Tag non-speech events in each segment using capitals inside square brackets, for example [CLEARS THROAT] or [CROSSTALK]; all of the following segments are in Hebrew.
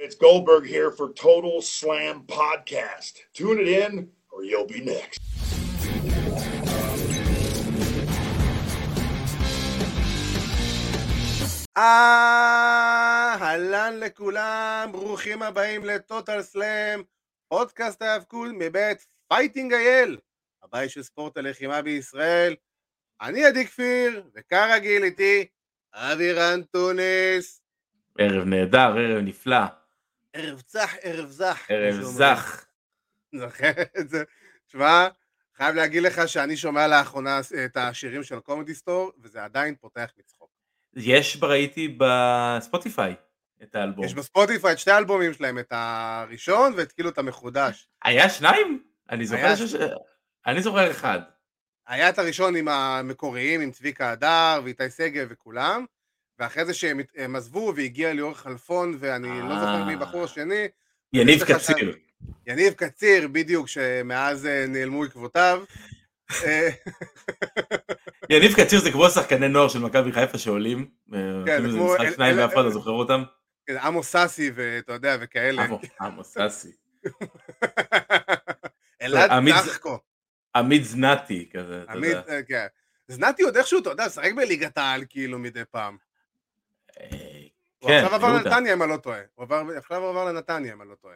It's Goldberg here for Total Slam Podcast. Tune it in or you'll be next. אהלן לכולם, ברוכים הבאים לטוטל סלאם, פודקאסט ההאבקות מבית Fighting IL, הבית של ספורט הלחימה בישראל. אני עדי כפיר, וכרגיל איתי אבירן טוניס. ערב נהדר, ערב נפלא. ערב צח, ערב זך. ערב. זך. זוכר את זה? תשמע, חייב להגיד לך שאני שומע לאחרונה את השירים של קומדי סטור, וזה עדיין פותח מצחוק. יש, ראיתי בספוטיפיי את האלבום. יש בספוטיפיי את שתי האלבומים שלהם, את הראשון ואת כאילו את המחודש. היה שניים? אני זוכר היה ש... אני זוכר אחד. היה את הראשון עם המקוריים, עם צביקה הדר ואיתי שגב וכולם, ואחרי זה שהם הם עזבו והגיע ליאור חלפון, ואני לא זוכר מי אה. בחור השני, יניב קציר. יניב קציר, בדיוק, שמאז אה, נעלמו עקבותיו. אה, [LAUGHS] יניב קציר זה כמו שחקני נוער של מכבי חיפה שעולים. כן, כן, זה כמו- משחק שניים ואף אחד לא זוכר אותם. עמוס סאסי ואתה יודע, וכאלה. עמו- עמוס סאסי. [LAUGHS] אלעד צחקו. עמית זנתי כזה, אתה יודע. אה, כן. זנתי עוד איכשהו, אתה יודע, משחק בליגת העל כאילו מדי פעם. הוא כן, עכשיו עבר יהודה. לנתניה אם אני לא טועה. הוא עבר, עכשיו עבר לנתניה אם אני לא טועה.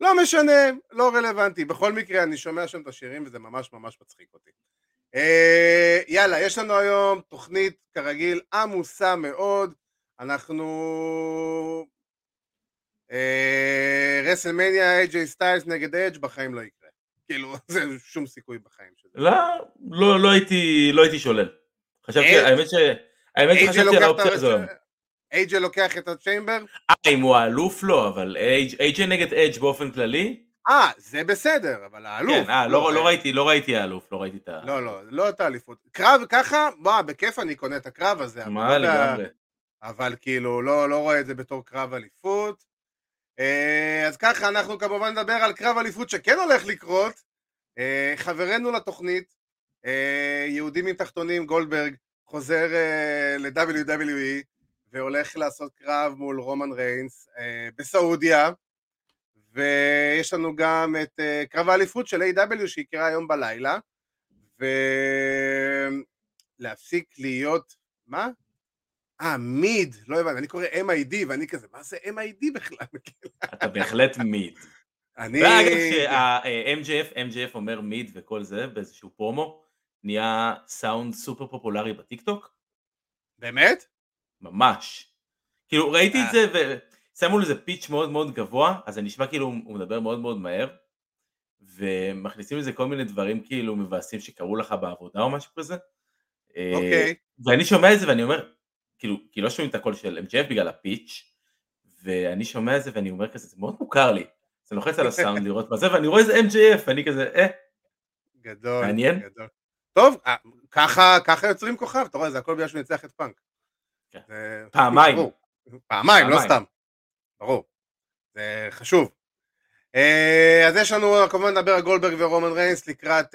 לא משנה, לא רלוונטי. בכל מקרה, אני שומע שם את השירים וזה ממש ממש מצחיק אותי. אה, יאללה, יש לנו היום תוכנית כרגיל עמוסה מאוד. אנחנו... אה, רסלמניה, איי-ג'יי סטיילס נגד אדג' בחיים לא יקרה. כאילו, [LAUGHS] זה שום סיכוי בחיים שזה. לא, לא, לא הייתי, לא הייתי שולל. חשבתי, האמת ש... האמת שחשבתי על האופציה הזו. איי-ג'יי לוקח את הצ'יימבר? אה, אם הוא האלוף לא, אבל איי-ג'יי נגד אדג' באופן כללי? אה, זה בסדר, אבל האלוף. כן, אה, לא לא ראיתי, לא ראיתי האלוף, לא ראיתי את ה... לא, לא, לא את האליפות. קרב ככה, מה, בכיף אני קונה את הקרב הזה. אבל מה לא ב- לגמרי. אבל כאילו, לא, לא רואה את זה בתור קרב אליפות. אה, אז ככה, אנחנו כמובן נדבר על קרב אליפות שכן הולך לקרות. אה, חברנו לתוכנית, אה, יהודים עם תחתונים, גולדברג, חוזר אה, ל-WWE והולך לעשות קרב מול רומן ריינס אה, בסעודיה. ויש לנו גם את אה, קרב האליפות של A.W שיקרה היום בלילה. ולהפסיק להיות, מה? אה, מיד, לא הבנתי, אני קורא MID ואני כזה, מה זה MID בכלל? אתה בהחלט מיד. אני... ואגב, שה-MJF, MJF אומר מיד וכל זה באיזשהו פרומו, נהיה סאונד סופר פופולרי בטיקטוק, באמת? ממש. כאילו ראיתי אה. את זה ושמו לזה פיץ' מאוד מאוד גבוה, אז זה נשמע כאילו הוא מדבר מאוד מאוד מהר, ומכניסים לזה כל מיני דברים כאילו מבאסים שקרו לך בעבודה או משהו כזה. אה, אוקיי. ואני שומע את זה ואני אומר, כאילו, כי לא שומעים את הקול של MJF בגלל הפיץ', ואני שומע את זה ואני אומר כזה, זה מאוד מוכר לי. אז אני לוחץ על הסאונד לראות מה זה, ואני רואה איזה MJF, ואני כזה, אה, גדול. מעניין. גדול. טוב, אה, ככה, ככה יוצרים כוכב, אתה רואה, זה הכל בגלל שהוא ניצח את פאנק. כן. זה- פעמיים. ברור. פעמיים, לא. סתם. ברור. זה חשוב. אה, אז יש לנו, כמובן נדבר על גולדברג ורומן ריינס לקראת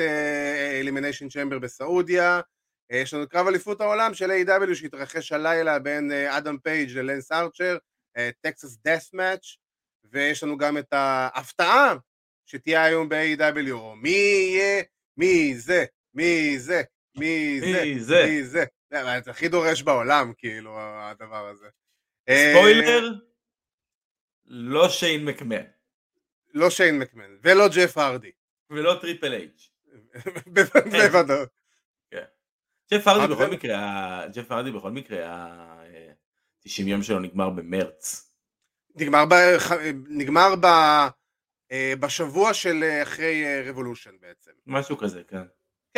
Elimination Chamber בסעודיה. אה, יש לנו קרב אליפות העולם של AEW שהתרחש הלילה בין אה, אדם פייג' ללנס ארצ'ר, Texas Death Match, ויש לנו גם את ההפתעה שתהיה היום ב-AEW, או מי יהיה, מי זה, מי זה, מי זה, מי זה? מי זה. הכי דורס בעולם, כאילו, הדבר הזה. אה, ספוילר, לא שיין מקמן, לא שיין מקמן, ולא ג'ף הרדי. ולא טריפל אייץ'. [LAUGHS] בוודאות. ג'ף הרדי מה בכל זה? מקרה, ה- ג'ף הרדי בכל מקרה, ה-90 יום שלו נגמר במרץ. נגמר, ב, נגמר ב, אה, בשבוע של אה, אחרי רבולושן בעצם. משהו כזה, כן.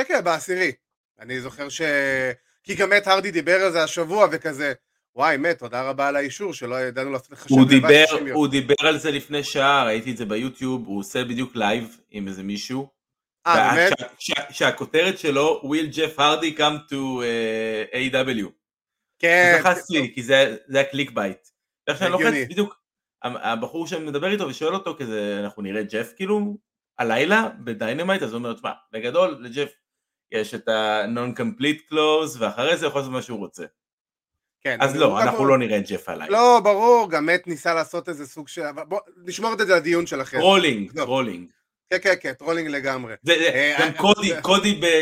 כן, כן, בעשירי. אני זוכר ש... כי גם מאט הרדי דיבר על זה השבוע וכזה, וואי, מאט, תודה רבה על האישור, שלא ידענו לחשב הוא דיבר, 60 יום." הוא דיבר על זה לפני שעה, ראיתי את זה ביוטיוב, הוא עושה בדיוק live עם איזה מישהו. אה, באמת? שה- שה- שהכותרת שלו, will Jeff Hardy come to uh, AEW. כן. אז לחצתי, כי זה זה היה clickbait. ואיך שאני לוחץ. בדיוק, הבחור שמדבר איתו ושואל אותו כזה, אנחנו נראה ג'ף כאילו הלילה בדיינמייט, אז הוא אומר, תשמע, בגדול לג'ף יש את ה- non-compete clause, ואחרי זה יכול לעשות מה שהוא רוצה. כן. אז לא, אנחנו לא נראה את ג'ף עליי. לא, ברור, גם מת ניסה לעשות איזה סוג של... בוא, נשמור את זה לדיון שלכם. טרולינג, טרולינג. כן, כן, כן, טרולינג לגמרי. אה, גם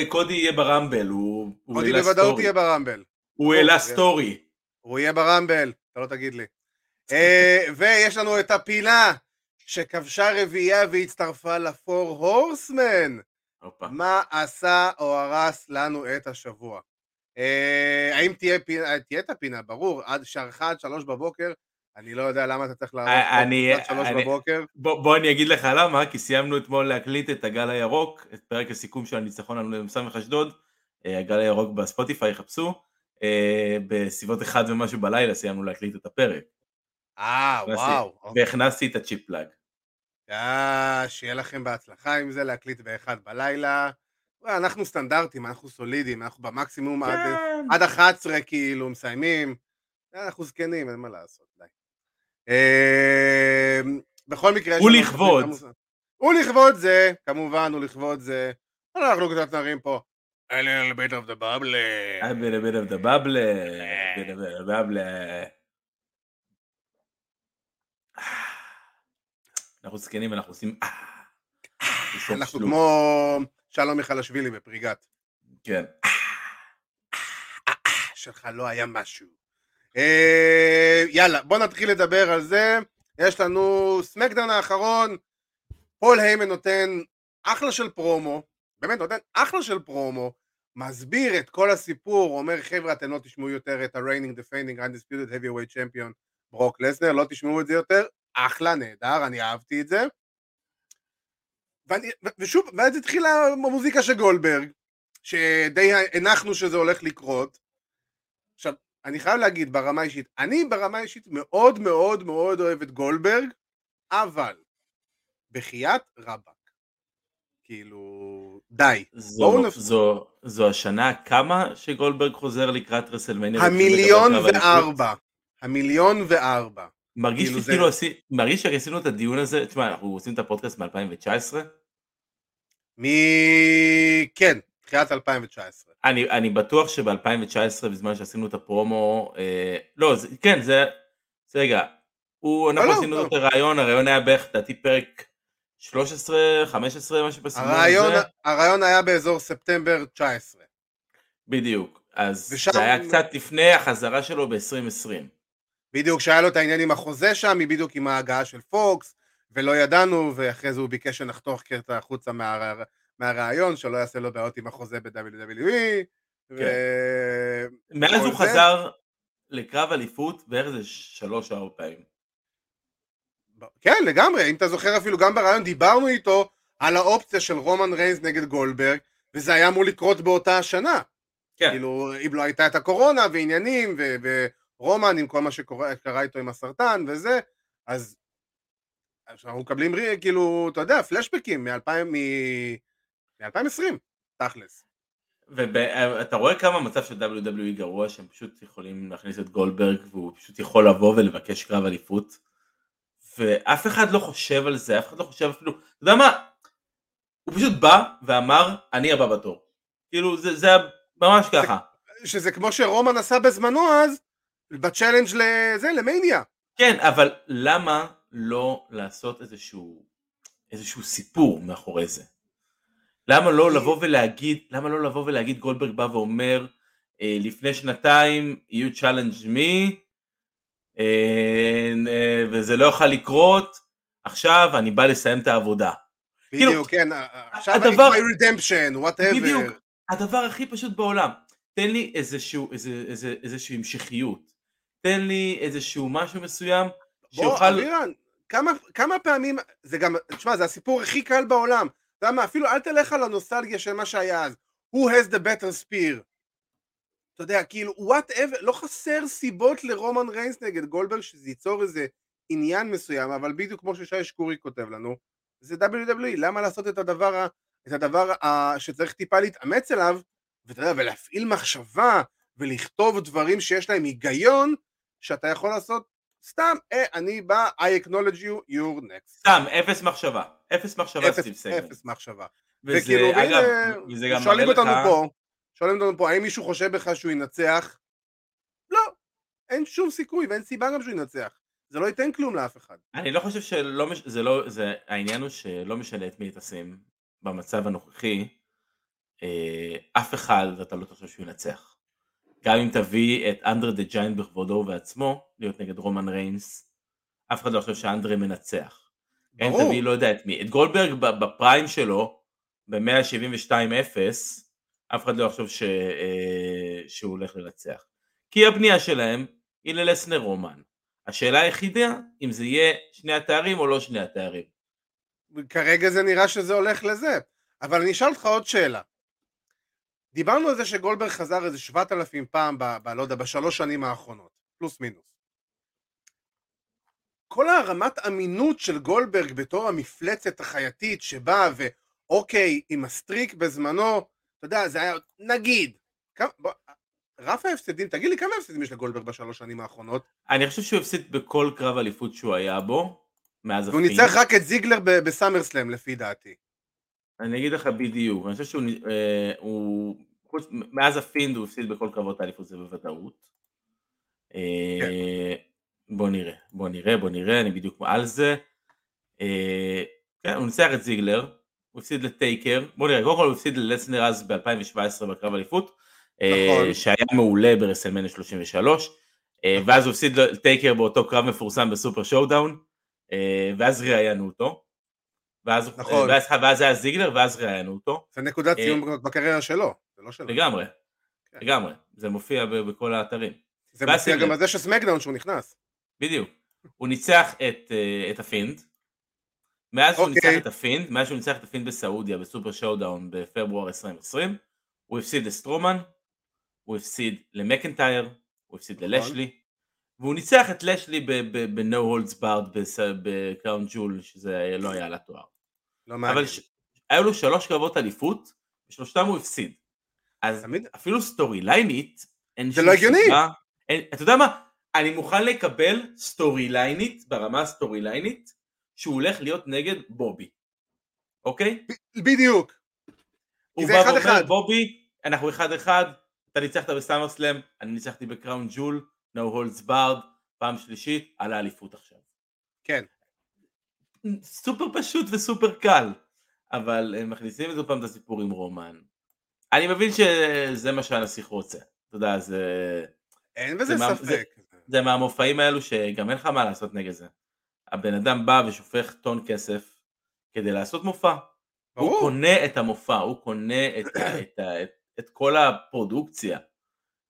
קודי יהיה ברמבל, הוא קודי בוודאות יהיה ברמבל. הוא העלה סטורי. הוא יהיה ברמבל, אתה לא תגיד לי. אה, ויש לנו את הפינה שכבשה רביעייה והצטרפה לפור הורסמן. מה עשה או הרס לנו את השבוע? אה, האם תהיה פינה, תהיה את הפינה, ברור, עד שערכה עד שלוש בבוקר, אני לא יודע למה אתה צריך לערוך עד שלוש בבוקר. בוא אני אגיד לך למה, כי סיימנו אתמול להקליט את הגל הירוק, את פרק הסיכום של הניצחון על סמך אשדוד, אה, הגל הירוק בספוטיפיי, חפשו, בסביבות אחד ומשהו בלילה סיימנו להקליט את הפרק. אה, וואו. אוקיי. והכנסתי את הצ'יפ פלאג. אה, שיהיה לכם בהצלחה עם זה, להקליט באחד בלילה. אנחנו סטנדרטים, אנחנו סולידיים, אנחנו במקסימום עד, כן. עד 11 כאילו מסיימים. אנחנו זקנים, אין מה לעשות, די. אה, בכל מקרה... הוא לכבוד. הוא לכבוד זה, כמובן, הוא לכבוד זה. אנחנו קצת נרים פה. A little bit of the bubble. A little bit of the bubble. A little bit of the bubble. [LAUGHS] אנחנו זקנים אנחנו עושים אה, אנחנו כמו שלום מיכלשווילי בפריגת. כן. שלך לא היה משהו. אה, יאללה, בוא נתחיל לדבר על זה. יש לנו סמקדאון האחרון, פול היימן נותן אחלה של פרומו, באמת נותן אחלה של פרומו, מסביר את כל הסיפור, אומר חבר'ה אתם לא תשמעו יותר את ה- Reigning Defending Undisputed Heavyweight Champion ברוק לסנר, לא תשמעו את זה יותר, אחלה, נהדר, אני אהבתי את זה. ואני, ושוב, ואז התחילה המוזיקה של גולדברג, שדי הנחנו שזה הולך לקרות. עכשיו, אני חייב להגיד ברמה אישית, אני ברמה אישית מאוד מאוד מאוד אוהב את גולדברג, אבל בחייאת רבאק. כאילו, די. זו, נפ... זו, זו השנה כמה שגולדברג חוזר לקראת רסלמניה? המיליון וארבע. המיליון וארבע. מרגיש כאילו לי כאילו, מרגיש שעשינו את הדיון הזה, תשמע, אנחנו עושים את הפודקאסט מ-2019? מ... כן, תחילת 2019. אני, אני בטוח שב-2019, בזמן שעשינו את הפרומו, אה, לא, זה, כן, זה, זה רגע, הוא, אנחנו לא, לא עשינו לא. את הרעיון, הרעיון היה בערך, לדעתי, פרק 13, 15, משהו בסגנון הזה. הרעיון היה באזור ספטמבר 19. בדיוק, אז ושם... זה היה קצת לפני החזרה שלו ב-2020. בדיוק שהיה לו את העניין עם החוזה שם, בדיוק עם ההגעה של פוקס, ולא ידענו, ואחרי זה הוא ביקש שנחתוך קרטה החוצה מה, מהרעיון, שלא יעשה לו בעיות עם החוזה ב-WWE. כן. ו... מאז הוא זה... חזר לקרב אליפות בערך איזה שלוש-ארבע פעמים. כן, לגמרי, אם אתה זוכר אפילו גם ברעיון דיברנו איתו על האופציה של רומן ריינס נגד גולדברג, וזה היה אמור לקרות באותה השנה. כן. כאילו, אם לא הייתה את הקורונה ועניינים, ו- ו- רומן עם כל מה שקרה איתו עם הסרטן וזה, אז אנחנו מקבלים כאילו, אתה יודע, פלשבקים מ-2020, תכלס. ואתה רואה כמה מצב של WWE גרוע שהם פשוט יכולים להכניס את גולדברג והוא פשוט יכול לבוא ולבקש קרב אליפות ואף אחד לא חושב על זה, אף אחד לא חושב אפילו, אתה יודע מה, הוא פשוט בא ואמר אני הבא בתור, כאילו זה, זה ממש ככה. שזה כמו שרומן עשה בזמנו אז, ב challenge לזה, למניה. כן, אבל למה לא לעשות איזשהו, איזשהו סיפור מאחורי זה? למה לא לבוא ולהגיד, למה לא לבוא ולהגיד גולדברג בא ואומר, אה, לפני שנתיים יהיו challenge me, אה, אה, וזה לא יוכל לקרות, עכשיו אני בא לסיים את העבודה. בדיוק, כאילו, כן, עכשיו הדבר, אני redemption, whatever. בדיוק, הדבר הכי פשוט בעולם, תן לי איזשהו, איזה, איזה, איזושהי המשכיות. תן לי איזשהו משהו מסוים שיוכל... בוא, אבירן, כמה, כמה פעמים, זה גם, תשמע, זה הסיפור הכי קל בעולם. אתה יודע מה, אפילו אל תלך על הנוסטלגיה של מה שהיה אז. Who has the better spear? אתה יודע, כאילו, whatever, לא חסר סיבות לרומן ריינס נגד גולדברג שזה ייצור איזה עניין מסוים, אבל בדיוק כמו ששי שקורי כותב לנו, זה WWE, למה לעשות את הדבר, את הדבר שצריך טיפה להתאמץ אליו, ואתה יודע, ולהפעיל מחשבה, ולכתוב דברים שיש להם היגיון, שאתה יכול לעשות סתם, אה, אני בא, I acknowledge you, you're next. סתם, אפס מחשבה. אפס מחשבה סטיב סגל. אפס מחשבה. וזה, וכאילו, אגב, וזה גם שואלים אותנו לך... פה, שואלים אותנו פה, האם מישהו חושב בכלל שהוא ינצח? לא. אין שום סיכוי ואין סיבה גם שהוא ינצח. זה לא ייתן כלום לאף אחד. אני לא חושב שלא, מש... זה לא, זה, העניין הוא שלא משנה את מי תשים במצב הנוכחי, אה, אף אחד אתה לא חושב שהוא ינצח. גם אם תביא את אנדרה דה ג'יינט בכבודו ובעצמו, להיות נגד רומן ריינס, אף אחד לא חושב שאנדרה מנצח. ברור. אם תביא לא יודע את מי, את גולדברג בפריים שלו, ב-172-0, אף אחד לא יחשוב ש... אה, שהוא הולך לנצח. כי הבנייה שלהם היא ללסנר רומן. השאלה היחידה, אם זה יהיה שני התארים או לא שני התארים. כרגע זה נראה שזה הולך לזה. אבל אני אשאל אותך עוד שאלה. דיברנו על זה שגולדברג חזר איזה שבעת אלפים פעם, ב, ב, לא יודע, בשלוש שנים האחרונות, פלוס מינוס. כל הרמת אמינות של גולדברג בתור המפלצת החייתית שבאה ואוקיי, עם ה streak בזמנו, אתה יודע, זה היה, נגיד, כמה, בוא, רף ההפסדים, תגיד לי כמה הפסדים יש לגולדברג בשלוש שנים האחרונות? אני חושב שהוא הפסיד בכל קרב אליפות שהוא היה בו, מאז הפינד. הוא ניצח רק את זיגלר בסאמר סלאם לפי דעתי. אני אגיד לך בדיוק, אני חושב שהוא, אה, הוא, חוץ, מאז הפינד הוא הפסיד בכל קרבות האליפות זה בוודאות. אה, כן. בוא נראה, בוא נראה, בוא נראה, אני בדיוק על זה. אה, כן, הוא ניצח את זיגלר, הוא הפסיד לטייקר, בוא נראה, קודם כל הוא הפסיד ללסנר אז ב-2017 בקרב אליפות, אה, נכון. שהיה מעולה ברסלמניה 33, אה, ואז הוא הפסיד לטייקר באותו קרב מפורסם בסופר שואו דאון, ואז ראיינו אותו. ואז, נכון. ואז, ואז היה זיגלר ואז ראיינו אותו. זה נקודת ציון בקריירה שלו, זה לא שלו. לגמרי, כן. לגמרי, זה מופיע בכל האתרים. זה מופיע גם על זה שסמקדאון שהוא נכנס. בדיוק. הוא ניצח את, את הפינד, מאז שהוא ניצח אוקיי. את הפינד, מאז שהוא ניצח את הפינד בסעודיה בסופר שואו דאון בפברואר 2020, הוא הפסיד לסטרומן, הוא הפסיד למקנטייר, הוא הפסיד נכון. ללשלי, והוא ניצח את לשלי ב-No Holds Barred בקראון ג'ול, שזה לא היה על התואר. לא מעניין. אבל ש... היו לו שלוש קרבות אליפות, ושלושתם הוא הפסיד. אז תמיד... אפילו story ליינית, אין שום לא הגיוני. אין... אתה יודע מה? אני מוכן לקבל story ליינית, ברמה ה story ליינית, שהוא הולך להיות נגד בובי. אוקיי? ב- בדיוק. הוא בא ואומר, בובי, אנחנו אחד אחד, אתה ניצחת בסאמר סלאם, אני ניצחתי בקראון ג'ול, no holds barred, פעם שלישית, על האליפות עכשיו. כן. סופר פשוט וסופר קל, אבל הם מכניסים איזה פעם את הסיפור עם רומן. אני מבין שזה מה שהנסיך רוצה, אתה יודע, זה... אין בזה זה ספק. זה, זה מהמופעים האלו שגם אין לך מה לעשות נגד זה. הבן אדם בא ושופך טון כסף כדי לעשות מופע. ברור. הוא קונה את המופע, הוא קונה את, את, את, את כל הפרודוקציה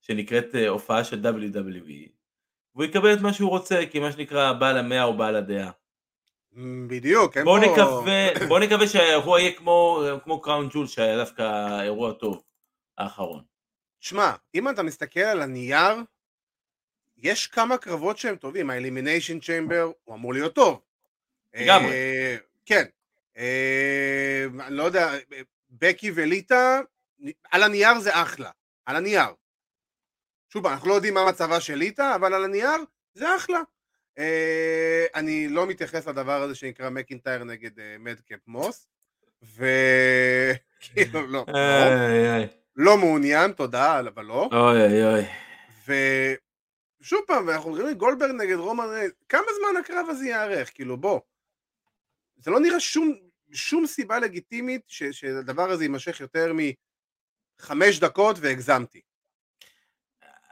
שנקראת אה, הופעה של WWE, והוא יקבל את מה שהוא רוצה, כי מה שנקרא בעל המאה או בעל הדעה. בדיוק, אין בוא פה... נקווה, בוא נקווה שהאירוע יהיה כמו, כמו קראון ג'ול, שהיה דווקא אירוע טוב, האחרון. שמע, אם אתה מסתכל על הנייר, יש כמה קרבות שהם טובים, האלימיניישן צ'יימבר הוא אמור להיות טוב. לגמרי. אה, כן. אה, אני לא יודע, בקי וליטה, על הנייר זה אחלה, על הנייר. שוב, אנחנו לא יודעים מה מצבה של ליטה, אבל על הנייר זה אחלה. אה, אני לא מתייחס לדבר הזה שנקרא מקינטייר נגד אה, מדקאפ מוס, וכאילו [LAUGHS] [LAUGHS] לא, לא, לא מעוניין, תודה, אבל לא. אוי אוי. ושוב פעם, אנחנו אומרים גולדברג נגד רומן ריינס, כמה זמן הקרב הזה יארך? כאילו בוא. זה לא נראה שום, שום סיבה לגיטימית שהדבר הזה יימשך יותר מחמש דקות והגזמתי.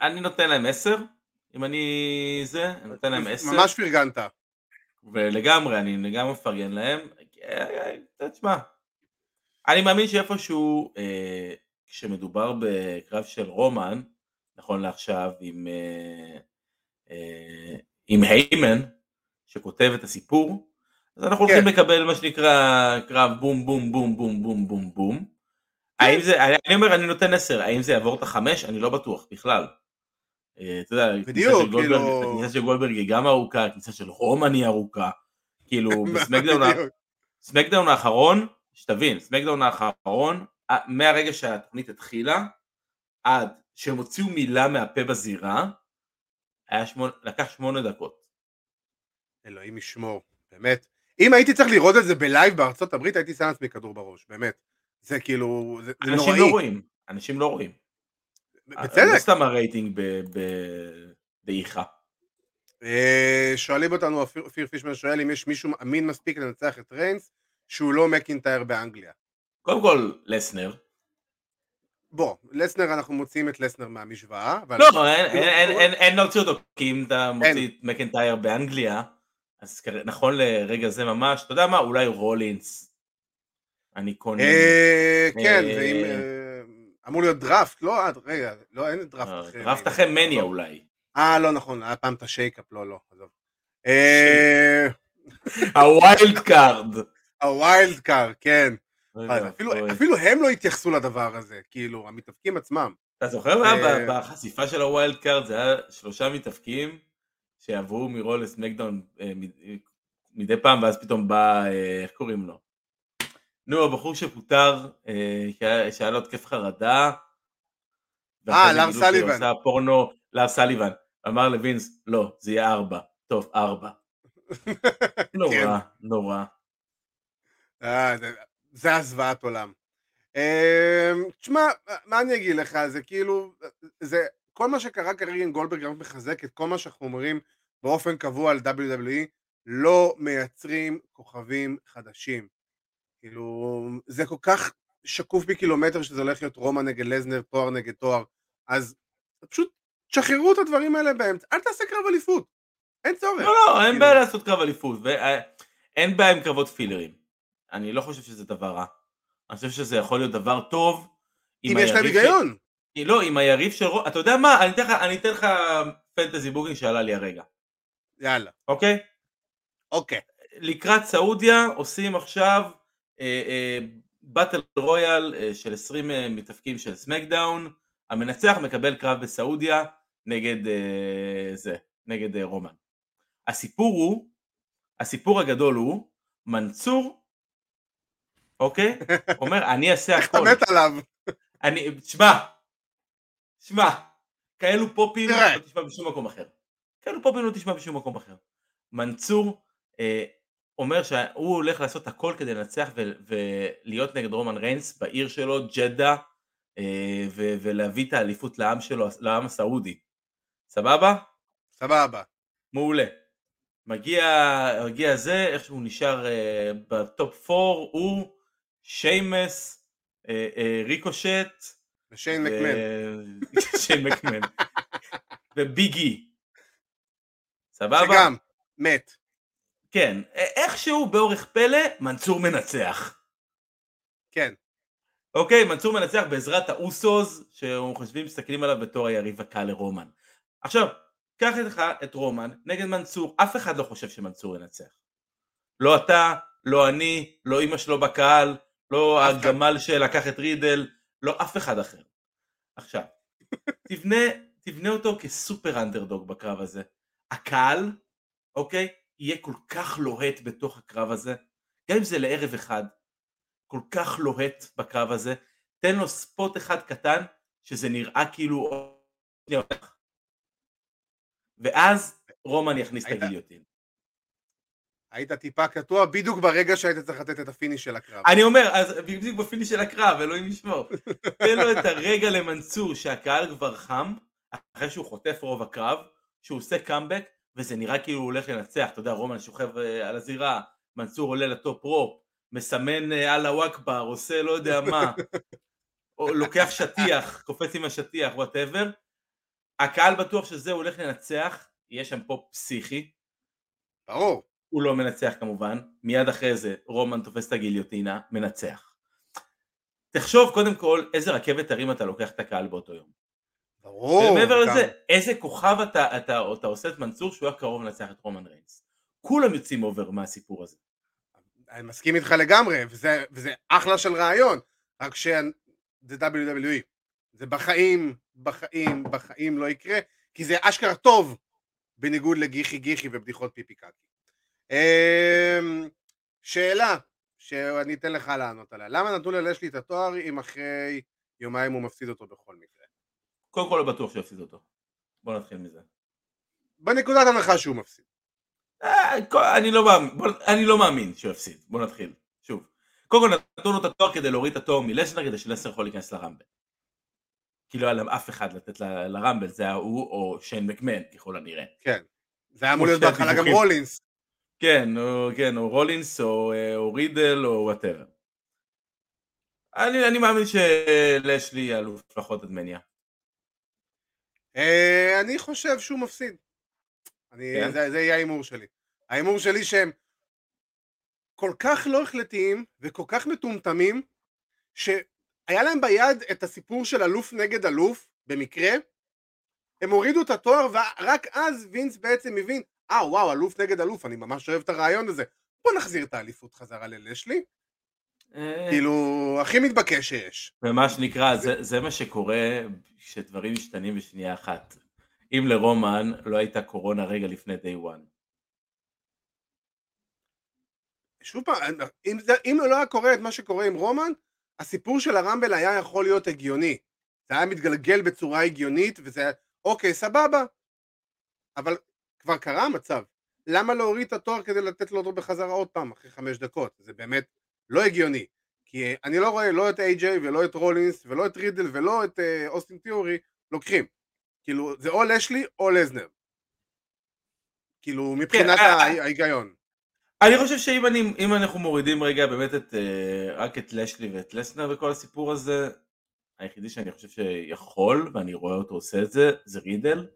אני נותן להם עשר, אם אני זה, אני נותן להם עשר. ממש פרגנת. ולגמרי, אני לגמרי מפרגן להם. תשמע, אני מאמין שאיפשהו, אה, כשמדובר בקרב של רומן, נכון לעכשיו, עם, אה, אה, עם היימן, שכותב את הסיפור, אז אנחנו כן. הולכים לקבל מה שנקרא קרב בום בום בום בום בום בום בום. האם זה, אני אומר, אני נותן עשר, האם זה יעבור את החמש? אני לא בטוח בכלל. אה, אתה יודע, בדיוק, כאילו... הכניסה של גולדברג היא גם ארוכה, הכניסה של רומן היא ארוכה. כאילו, [LAUGHS] בסמקדאון האחרון, שתבין, סמקדאון האחרון, מהרגע שהתוכנית התחילה, עד שהם הוציאו מילה מהפה בזירה, שמונה, לקח שמונה דקות. אלוהים ישמור, באמת. אם הייתי צריך לראות את זה ב live בארצות הברית, הייתי שם לעצמי כדור בראש, באמת. זה כאילו, זה, זה נוראי. אנשים לא רואים, אנשים לא רואים. בצדק. לא סתם הרייטינג דעיכה. אה, שואלים אותנו, אופיר פישמן שואל אם יש מישהו אמין מספיק לנצח את ריינס שהוא לא מקינטייר באנגליה. קודם כל, לסנר. בוא, לסנר אנחנו מוציאים את לסנר מהמשוואה. לא, אין- להוציא אותו, כי אם אתה מוציא את מקנטייר באנגליה, אז נכון לרגע זה ממש, אתה יודע מה, אולי רולינס. אני קונה. אה, כן, אה, ואם... אה, אמור להיות דראפט, לא, עד- רגע, לא, אין דראפט אה, אחרי... דראפט אחרי מניה אולי. אה, לא נכון, היה פעם את ה shake-up, לא, לא, עזוב. אה, ה wild card. ה wild card, כן. אפילו- הם לא התייחסו לדבר הזה, כאילו, המתאבקים עצמם. אתה זוכר מה אה, בחשיפה של ה wild card? זה היה שלושה מתאבקים שעברו מרול לסמקדאון אה, מדי פעם, ואז פתאום בא, אה, איך קוראים לו? נו, הבחור שפוטר, אה, שהיה- לו התקף חרדה. אה, לארס סליבן. עשה פורנו, לארס סליבן. אמר לווינס, לא, זה יהיה ארבע. טוב, ארבע. [LAUGHS] נורא, נורא. אה, זה- זה הזוועת עולם. אה, תשמע, מה אני אגיד לך, זה כאילו, זה, כל מה שקרה כרגע עם גולדברג רק מחזק את כל מה שאנחנו אומרים באופן קבוע על WWE, לא מייצרים כוכבים חדשים. כאילו, זה כל כך שקוף בקילומטר שזה הולך להיות רומא נגד לזנר, תואר נגד תואר, אז פשוט תשחררו את הדברים האלה באמצע, אל תעשה קרב אליפות, אין צורך. לא, לא, אין כאילו- בעיה לעשות קרב אליפות. אין בעיה עם קרבות fillerים. אני לא חושב שזה דבר רע. אני חושב שזה יכול להיות דבר טוב. אם יש להם היגיון. לא, עם היריב של רומן, אתה יודע מה, אני אתן לך, אני אתן לך fantasy booking שעלה לי הרגע, יאללה, אוקיי? אוקיי. לקראת סעודיה עושים עכשיו אה, אה, באטל רויאל אה, של 20 אה, מתאפקים של סמקדאון, המנצח מקבל קרב בסעודיה נגד אה, זה, נגד אה, רומן. הסיפור הוא, הסיפור הגדול הוא, מנצור, אוקיי? [LAUGHS] אומר, אני אעשה איך אתה הכל. מת עליו? אני, תשמע, תשמע, כאלו פופים. לא תשמע בשום מקום אחר. כאלו פופים לא תשמע בשום מקום אחר. מנצור אה, אומר שהוא הולך לעשות הכל כדי לנצח ו- ולהיות נגד רומן ריינס בעיר שלו, ג'דה, אה, ו- ולהביא את האליפות לעם שלו, לעם הסעודי. סבבה? סבבה. מעולה. מגיע, מגיע זה, איך שהוא נשאר אה, ב top 4, הוא, שיימוס, אה, אה, ריקושט, ושיין מקמן. [LAUGHS] שיין מקמן. [LAUGHS] וביג אי. סבבה? שגם, מת. כן. איכשהו באורך פלא, מנצור מנצח. כן. אוקיי, מנצור מנצח בעזרת האוסוס, שהוא חושבים, מסתכלים עליו בתור היריב הקל לרומן. עכשיו, קח לך את רומן נגד מנצור, אף אחד לא חושב שמנצור ינצח. לא אתה, לא אני, לא אימא שלו בקהל, לא. הגמל שלקח את רידל, לא אף אחד אחר. עכשיו, [LAUGHS] תבנה, תבנה אותו כ super underdog בקרב הזה. הקהל, אוקיי, יהיה כל כך לוהט בתוך הקרב הזה, גם אם זה לערב אחד, כל כך לוהט בקרב הזה, תן לו spot אחד קטן, שזה נראה כאילו... ואז רומן יכניס את ה guillotine. היית טיפה קטוע בדיוק ברגע שהיית צריך לתת את ה finish של הקרב. אני אומר, אז בדיוק ב finish של הקרב, אלוהים ישמור. [LAUGHS] תן לו את הרגע למנצור שהקהל כבר חם, אחרי שהוא חוטף רוב הקרב, שהוא עושה קאמבק, וזה נראה כאילו הוא הולך לנצח, אתה יודע, רומן שוכב אה, על הזירה, מנצור עולה ל top rope, מסמן אה, אללה הוא אכבר, עושה לא יודע מה, או לוקח שטיח, [LAUGHS] קופץ עם השטיח, whatever. הקהל בטוח שזה הוא הולך לנצח, יש שם פה פסיכי, ברור. הוא לא מנצח כמובן, מיד אחרי זה רומן תופס את הגיליוטינה, מנצח. תחשוב קודם כל איזה רכבת הרים אתה לוקח את הקהל באותו יום. ברור. ומעבר גם- לזה, איזה כוכב אתה, אתה, אתה עושה את מנצור שהוא היה קרוב לנצח את רומן ריינס. כולם יוצאים over מהסיפור הזה. אני מסכים איתך לגמרי, וזה, וזה אחלה של רעיון, רק שזה WWE. זה בחיים, בחיים, בחיים לא יקרה, כי זה אשכרה טוב, בניגוד לגיחי גיחי ובדיחות פיפי קקי. אמ, שאלה, שאני אתן לך לענות עליה, למה נתנו ללשלי את התואר אם אחרי יומיים הוא מפסיד אותו בכל מקרה? קודם כל לא בטוח שיפסיד אותו. בוא נתחיל מזה. בנקודת הנחה שהוא מפסיד. אה, אני לא מאמין, אני לא מאמין שהוא יפסיד. בוא נתחיל. שוב. קודם כל נתנו לו את התואר כדי להוריד את התואר מלסנר כדי שלסנר יכול להיכנס לרמבל. כי לא היה להם אף אחד לתת לראמבל, זה היה הוא או שיין מקמן ככל הנראה. כן. זה היה אמור להיות בהתחלה גם רולינס. כן, או, כן, או רולינס, או, אה, או רידל, או whatever. אני, אני מאמין שלשלי אלוף לפחות עד מניה. אה, אני חושב שהוא מפסיד. אני, כן? זה, זה יהיה ההימור שלי. ההימור שלי שהם כל כך לא החלטיים וכל כך מטומטמים, שהיה להם ביד את הסיפור של אלוף נגד אלוף, במקרה, הם הורידו את התואר ורק אז וינס בעצם הבין, אה וואו, אלוף נגד אלוף, אני ממש אוהב את הרעיון הזה, בוא נחזיר את האליפות חזרה ללשלי, כאילו, הכי מתבקש שיש. ומה שנקרא, זה, זה מה שקורה כשדברים משתנים בשנייה אחת. אם לרומן לא הייתה קורונה רגע לפני day one. שוב פעם, אם לא היה קורה את מה שקורה עם רומן, הסיפור של הרמבל היה יכול להיות הגיוני. זה היה מתגלגל בצורה הגיונית, וזה היה, אוקיי, סבבה. אבל כבר קרה המצב. למה להוריד את התואר כדי לתת לו אותו בחזרה עוד פעם, אחרי חמש דקות? זה באמת לא הגיוני. כי אני לא רואה לא את איי-ג'יי ולא את רולינס ולא את רידל ולא את אה, אוסטין תיאורי לוקחים. כאילו, זה או לשלי או לזנר. כאילו, מבחינת אה, אה, ההי- ההיגיון. אני חושב שאם אני, אנחנו מורידים רגע באמת את, אה, רק את לשלי ואת לסנר וכל הסיפור הזה, היחידי שאני חושב שיכול, ואני רואה אותו עושה את זה, זה רידל.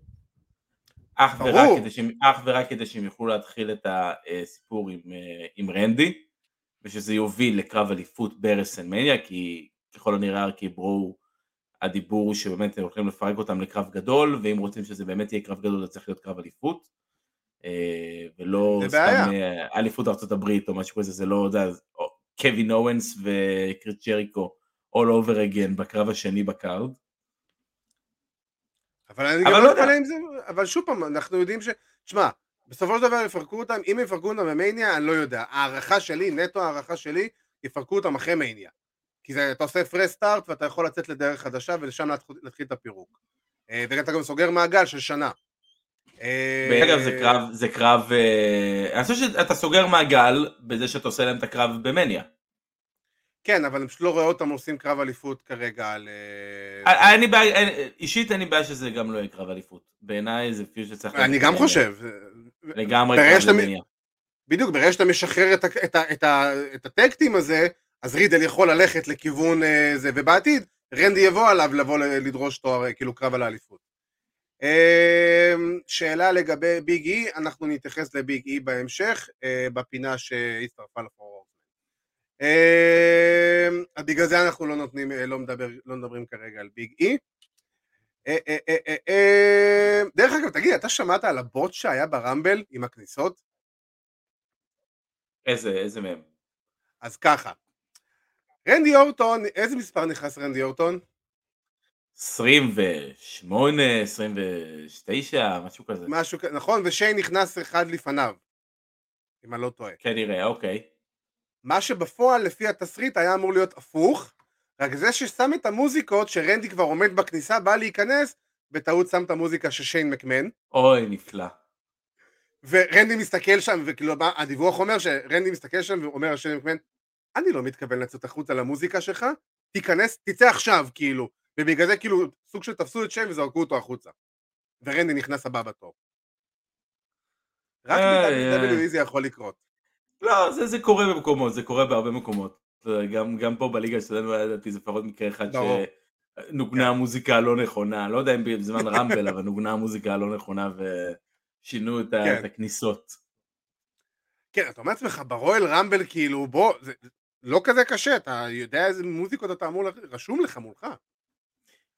אך. ורק, כדי שהם, אך ורק כדי שהם יוכלו להתחיל את הסיפור עם, עם רנדי, ושזה יוביל לקרב אליפות ברסלמניה, כי ככל הנראה ארקי ברו, הדיבור הוא שבאמת הם הולכים לפרק אותם לקרב גדול, ואם רוצים שזה באמת יהיה קרב גדול, זה צריך להיות קרב אליפות. אה, ולא סתם. אה, אליפות הברית או משהו כזה, זה לא, יודע, קווין אוונס וקריס ג'ריקו all over again בקרב השני בקארד. אבל אני אבל גם לא לא יודע. עם זה, אבל שוב פעם, אנחנו יודעים ש... שמע, בסופו של דבר יפרקו אותם, אם יפרקו אותם במניה, אני לא יודע. הערכה שלי, נטו הערכה שלי, יפרקו אותם אחרי מניה. כי זה, אתה עושה fresh start ואתה יכול לצאת לדרך חדשה ולשם להתחיל את הפירוק. אה, ואתה גם סוגר מעגל של שנה. אה, אגב זה קרב, זה קרב, אה, אני חושב שאתה סוגר מעגל בזה שאתה עושה להם את הקרב במניה. כן, אבל אני פשוט לא רואה אותם עושים קרב אליפות כרגע על... אה, אה, לי בעיה, אין- אישית אין לי בעיה שזה גם לא יהיה קרב אליפות. בעיניי זה פיוט שצריך... אני גם אה, חושב. לגמרי קרב במניה. בדיוק, ברגע שאתה משחרר את, הטקטים הזה, אז רידל יכול ללכת לכיוון אה, זה, ובעתיד רנדי יבוא עליו לבוא לדרוש תואר, אה, כאילו קרב על האליפות. אה, שאלה לגבי ביג אי, אנחנו נתייחס לביג אי בהמשך, אה, בפינה שהצטרפה לפורום. אה, בגלל זה אנחנו לא נותנים, אה, לא, מדבר, לא מדברים כרגע על ביג אי. אה, אה, אה, דרך אגב, תגיד, אתה שמעת על הבוט שהיה ברמבל עם הכניסות? איזה, איזה מהם? אז ככה, רנדי אורטון, איזה מספר נכנס רנדי אורטון? 28, 29, משהו כזה. משהו כזה, נכון? ושיין נכנס אחד לפניו, אם אני לא טועה. כנראה, אוקיי. מה שבפועל לפי התסריט היה אמור להיות הפוך, רק זה ששם את המוזיקות שרנדי כבר עומד בכניסה, בא להיכנס, בטעות שם את המוזיקה של שיין מקמן, אוי, נפלא. ורנדי מסתכל שם, וכאילו הדיווח אומר שרנדי מסתכל שם ואומר לשיין מקמן, אני לא מתכוון לצאת החוצה למוזיקה שלך, תיכנס, תצא עכשיו, כאילו. ובגלל זה כאילו סוג של תפסו את שיין וזרקו אותו החוצה. ורנדי נכנס הבא בתור. רק איי. זה יכול לקרות. לא, זה, זה קורה במקומות, זה קורה בהרבה מקומות. גם, גם פה בליגה שלנו היה לדעתי זה לפחות מקרה אחד ברור. שנוגנה המוזיקה הלא נכונה, לא יודע אם בזמן רמבל, אבל נוגנה המוזיקה הלא נכונה ושינו את, כן. את הכניסות. כן, אתה אומר לעצמך, ברואל רמבל, כאילו, בוא, זה לא כזה קשה, אתה יודע איזה מוזיקות אתה אמור, רשום לך מולך.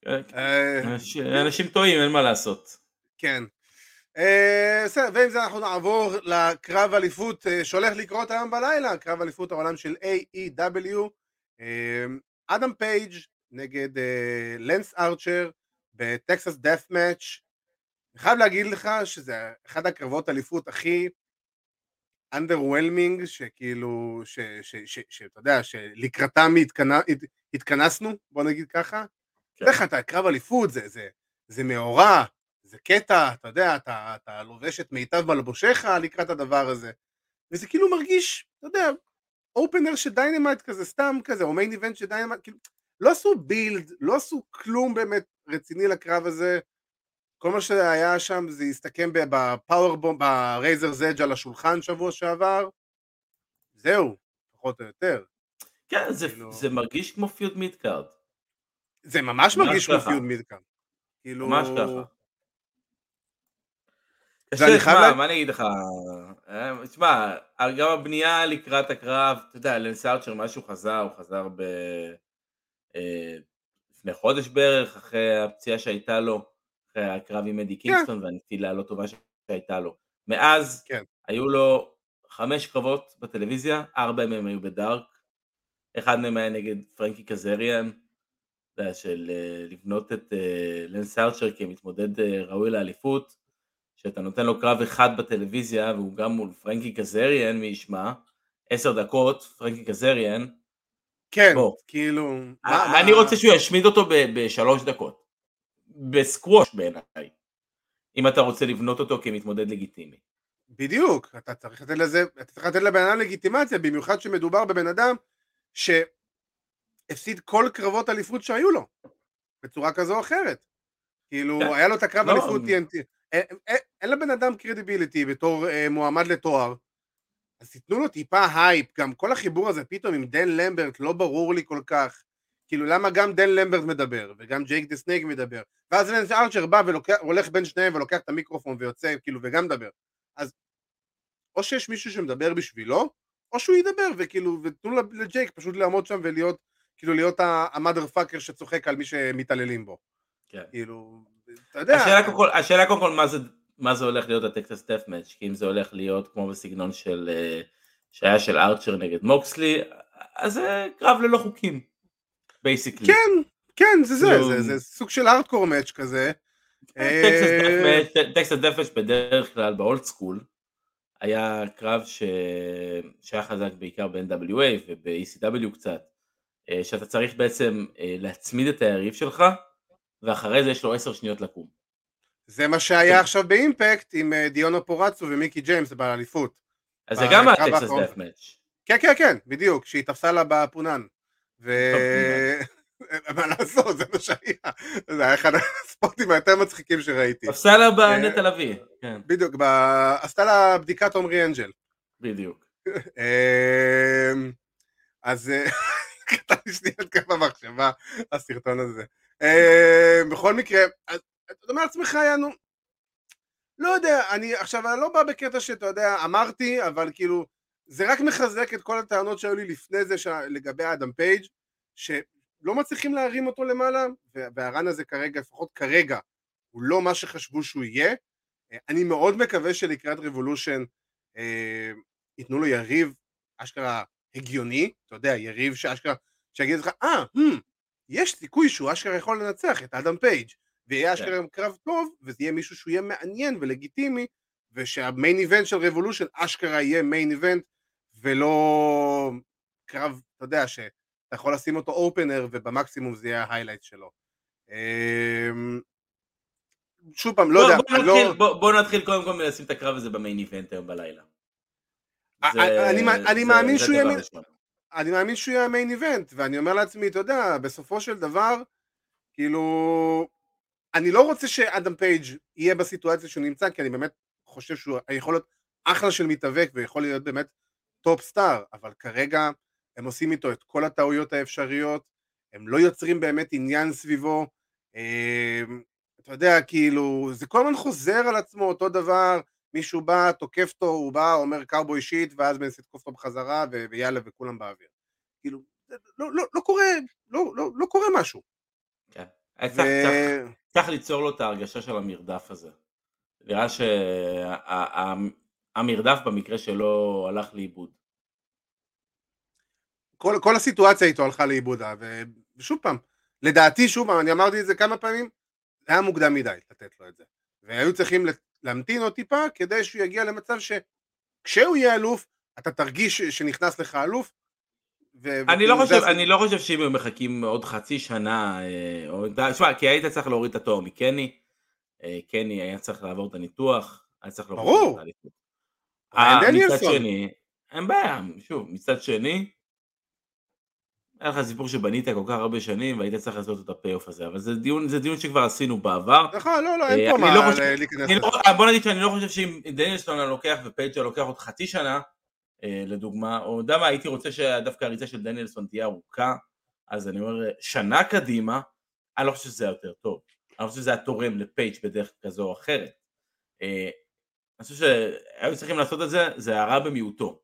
אה, אנש- אנשים טועים, אין מה לעשות. כן. אה, בסדר, ועם זה אנחנו נעבור לקרב אליפות אה, שהולך לקרות היום בלילה, קרב אליפות העולם של AEW. אה, אדם פייג' נגד לנס ארצ'ר בטקסס דף מאץ'. אני חייב להגיד לך שזה אחד הקרבות אליפות הכי underwhelming, שכאילו, שאתה יודע, שלקראתם התכנ- הת- התכנסנו, בוא נגיד ככה. כן. לך אתה קרב אליפות, זה, זה, זה קטע, אתה יודע, אתה, אתה לובש את מיטב מלבושיך לקראת הדבר הזה. וזה כאילו מרגיש, אתה יודע, opener של דיינמייט כזה, סתם כזה, או main event של דיינמייט, כאילו, לא עשו build, לא עשו כלום באמת רציני לקרב הזה. כל מה שהיה שם זה הסתכם ב-powerbomb, ב-Razor's Edge על השולחן שבוע שעבר. זהו, פחות או יותר. כן, זה, כאילו- זה מרגיש כמו feud midcard. זה ממש מרגיש כמו. feud midcard. כאילו... ממש ככה. ואני חייב לה- מה אני אגיד לך, אה, תשמע, גם הבנייה לקראת הקרב, אתה יודע, לנס ארצ'ר, מאז שהוא חזר, הוא חזר ב... אה, לפני חודש בערך, אחרי הפציעה שהייתה לו, אחרי הקרב עם אדי קינגסטון והנפילה הלא טובה שהייתה לו. מאז, כן. היו לו חמש קרבות בטלוויזיה, ארבע מהם היו בדארק, אחד מהם היה נגד פרנקי קזריאן, של אה, לבנות את לנס ארצ'ר כמתמודד ראוי לאליפות, שאתה נותן לו קרב אחד בטלוויזיה, והוא גם מול פרנקי קזריאן, מי ישמע, עשר דקות, פרנקי קזריאן, כן, בוא. כאילו... מה- אני מה- רוצה שהוא ישמיד אותו בשלוש דקות. בסקווש בעיניי. אם אתה רוצה לבנות אותו כמתמודד לגיטימי. בדיוק, אתה צריך לתת לזה, אתה צריך לתת לבן אדם לגיטימציה, במיוחד שמדובר בבן אדם שהפסיד כל קרבות אליפות שהיו לו, בצורה כזו או אחרת. כאילו, כן. היה לו את הקרב לא, אליפות TNT. אין- אין אין לבן אדם קרדיביליטי בתור אה, מועמד לתואר, אז תיתנו לו טיפה הייפ, גם כל החיבור הזה פתאום עם דן למברט לא ברור לי כל כך. כאילו למה גם דן למברט מדבר, וגם ג'ייק דה סנייק מדבר, ואז לנס ארצ'ר בא והולך בין שניהם ולוקח את המיקרופון ויוצא, כאילו, וגם מדבר. אז או שיש מישהו שמדבר בשבילו, או שהוא ידבר, וכאילו, ותנו לג'ייק פשוט לעמוד שם ולהיות, כאילו, להיות ה motherfucker שצוחק על מי שמתעללים בו. כן. כאילו, אתה יודע, השאלה קודם כל, השאלה קודם כל מה זה, מה זה הולך להיות ה Texas Death Match, כי אם זה הולך להיות כמו בסגנון של, אה, שהיה של ארצ'ר נגד מוקסלי, אז זה קרב ללא חוקים, basically. כן, כן, זה זה, כאילו- זה, זה סוג של hardcore match כזה. Texas Death Match בדרך כלל ב old school, היה קרב ש... שהיה חזק בעיקר ב-NWA וב-ECW קצת, אה, שאתה צריך בעצם אה, להצמיד את היריב שלך, ואחרי זה יש לו עשר שניות לקום. זה מה שהיה כן. עכשיו באימפקט עם אה, דיונו פורצו ומיקי ג'יימס באליפות. אז זה גם בקרב היה טקסס האחרון. דף מאץ'. כן, כן, כן, בדיוק, שהיא תפסה לה בפונן. ו... [LAUGHS] מה לעשות, זה מה שהיה. זה היה אחד הספורטים היותר מצחיקים שראיתי. תפסה לה בנטע לביא, כן, בדיוק. עשתה לה בדיקת עומרי אנג'ל. בדיוק. [LAUGHS] אמ, אז אה, [LAUGHS] קטע לי שנייה את קו המחשבה, הסרטון הזה. אמ, בכל מקרה, אתה אומר לעצמך, יענו, לא יודע, אני עכשיו אני לא בא בקטע שאתה יודע, אמרתי, אבל כאילו, זה רק מחזק את כל הטענות שהיו לי לפני זה. לגבי אדם פייג', שלא מצליחים להרים אותו למעלה, וה- וה run הזה כרגע, לפחות כרגע, הוא לא מה שחשבו שהוא יהיה. אה, אני מאוד מקווה שלקראת רבולושן אה, ייתנו לו יריב אשכרה הגיוני, אתה יודע, יריב שאשכרה, שיגיד לך, אה, hmm, יש סיכוי שהוא אשכרה יכול לנצח את אדם פייג' ויהיה אשכרה קרב טוב, וזה יהיה מישהו שהוא יהיה מעניין ולגיטימי, ושה main event של רבולושן אשכרה יהיה main event, ולא קרב, אתה יודע, שאתה יכול לשים אותו opener, ובמקסימום זה יהיה ה highlight שלו. אמ, שוב פעם, לא יודע, בוא אני לא... בוא- בוא נתחיל קודם כל מלשים את הקרב הזה ב main event היום בלילה. זה- אה, אני- אני זה- מאמין זה שהוא יהיה. אני מאמין שהוא יהיה ה main event, ואני אומר לעצמי, אתה יודע, בסופו של דבר, כאילו, אני לא רוצה שאדם פייג' יהיה בסיטואציה שהוא נמצא, כי אני באמת חושב שהוא יכול להיות אחלה של מתאבק, ויכול להיות באמת top star, אבל כרגע הם עושים איתו את כל הטעויות האפשריות, הם לא יוצרים באמת עניין סביבו, אמ, אתה יודע, כאילו, זה כל הזמן חוזר על עצמו אותו דבר, מישהו בא, תוקף אותו, הוא בא, אומר קאובוי שיט, ואז מנסה לתקוף אותו בחזרה, ו- ויאללה, וכולם באוויר. כאילו, לא, לא, לא קורה, לא, לא, לא קורה משהו. כן. היה צריך- צריך- ו... צריך ליצור לו את ההרגשה של המרדף הזה. נראה שהמרדף במקרה שלו הלך לאיבוד. כל, כל הסיטואציה איתו הלכה לאיבוד, ו- ושוב פעם, לדעתי, שוב פעם, אני אמרתי את זה כמה פעמים, היה מוקדם מדי לתת לו את זה. והיו צריכים להמתין עוד טיפה, כדי שהוא יגיע למצב שכשהוא יהיה אלוף, אתה תרגיש שנכנס לך אלוף. ו- אני לא זה חושב, הסיפור. אני לא חושב שאם היו מחכים עוד חצי שנה, אה, או, תשמע, כי היית צריך להוריד את התואר מקני, אה, קני היה צריך לעבור את הניתוח, היה צריך להוריד ברור. את. ריין אה, מצד. שני, אין בעיה, שוב, מצד שני, היה לך סיפור שבנית כל כך הרבה שנים והיית צריך לעשות את הפי-אוף הזה, אבל זה דיון, זה דיון שכבר עשינו בעבר. נכון, לא, לא, אה, אין פה אני מה לא להיכנס לזה. לא, אה, בוא נגיד שאני לא חושב שאם דניאלסון היה לוקח ופייג'ה לוקח עוד חצי שנה, אה, לדוגמה, או יודע מה, הייתי רוצה שדווקא הריצה של דניאלסון תהיה ארוכה, אז אני אומר, שנה קדימה, אני לא חושב שזה יותר טוב. אני לא חושב שזה היה תורם לפייג' בדרך כזו או אחרת. אה, אני חושב שהיו צריכים לעשות את זה, זה הרע במיעוטו.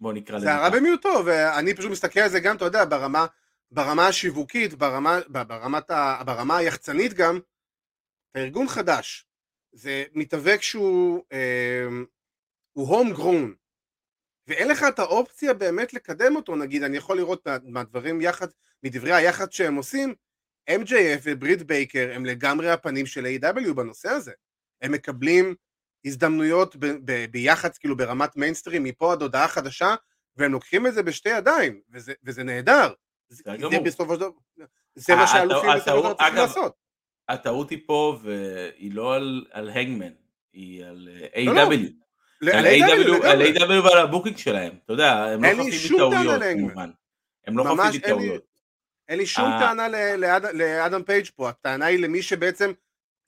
בוא נקרא לזה. זה הרע. במיעוטו, ואני פשוט מסתכל על זה גם, אתה יודע, ברמה, ברמה השיווקית, ברמה, ברמת ה, ברמה היחצנית גם, הארגון חדש, זה מתאבק שהוא אה, הוא הום גרון, ואין לך את האופציה באמת לקדם אותו, נגיד, אני יכול לראות מה- מהדברים יחד, מדברי היחד שהם עושים, MJF וברית בייקר הם לגמרי הפנים של A.W. בנושא הזה. הם מקבלים הזדמנויות ב- ב- ביחד, כאילו ברמת מיינסטרים, מפה עד הודעה חדשה, והם לוקחים את זה בשתי ידיים, וזה, וזה נהדר. זה, זה. בסופו של דבר, זה מה אה, שהאלופים בסופו של דבר צריכים לעשות. הטעות היא פה, והיא לא על, על הנגמן, היא על אה, לא, לא, A.W. על A.W. על. A.W. ועל הבוקינג שלהם, אתה יודע, הם לא חפים מטעויות. כמובן. הם לא חפים מטעויות. אין לי שום אה. טענה לאדם פייג' פה, הטענה היא למי שבעצם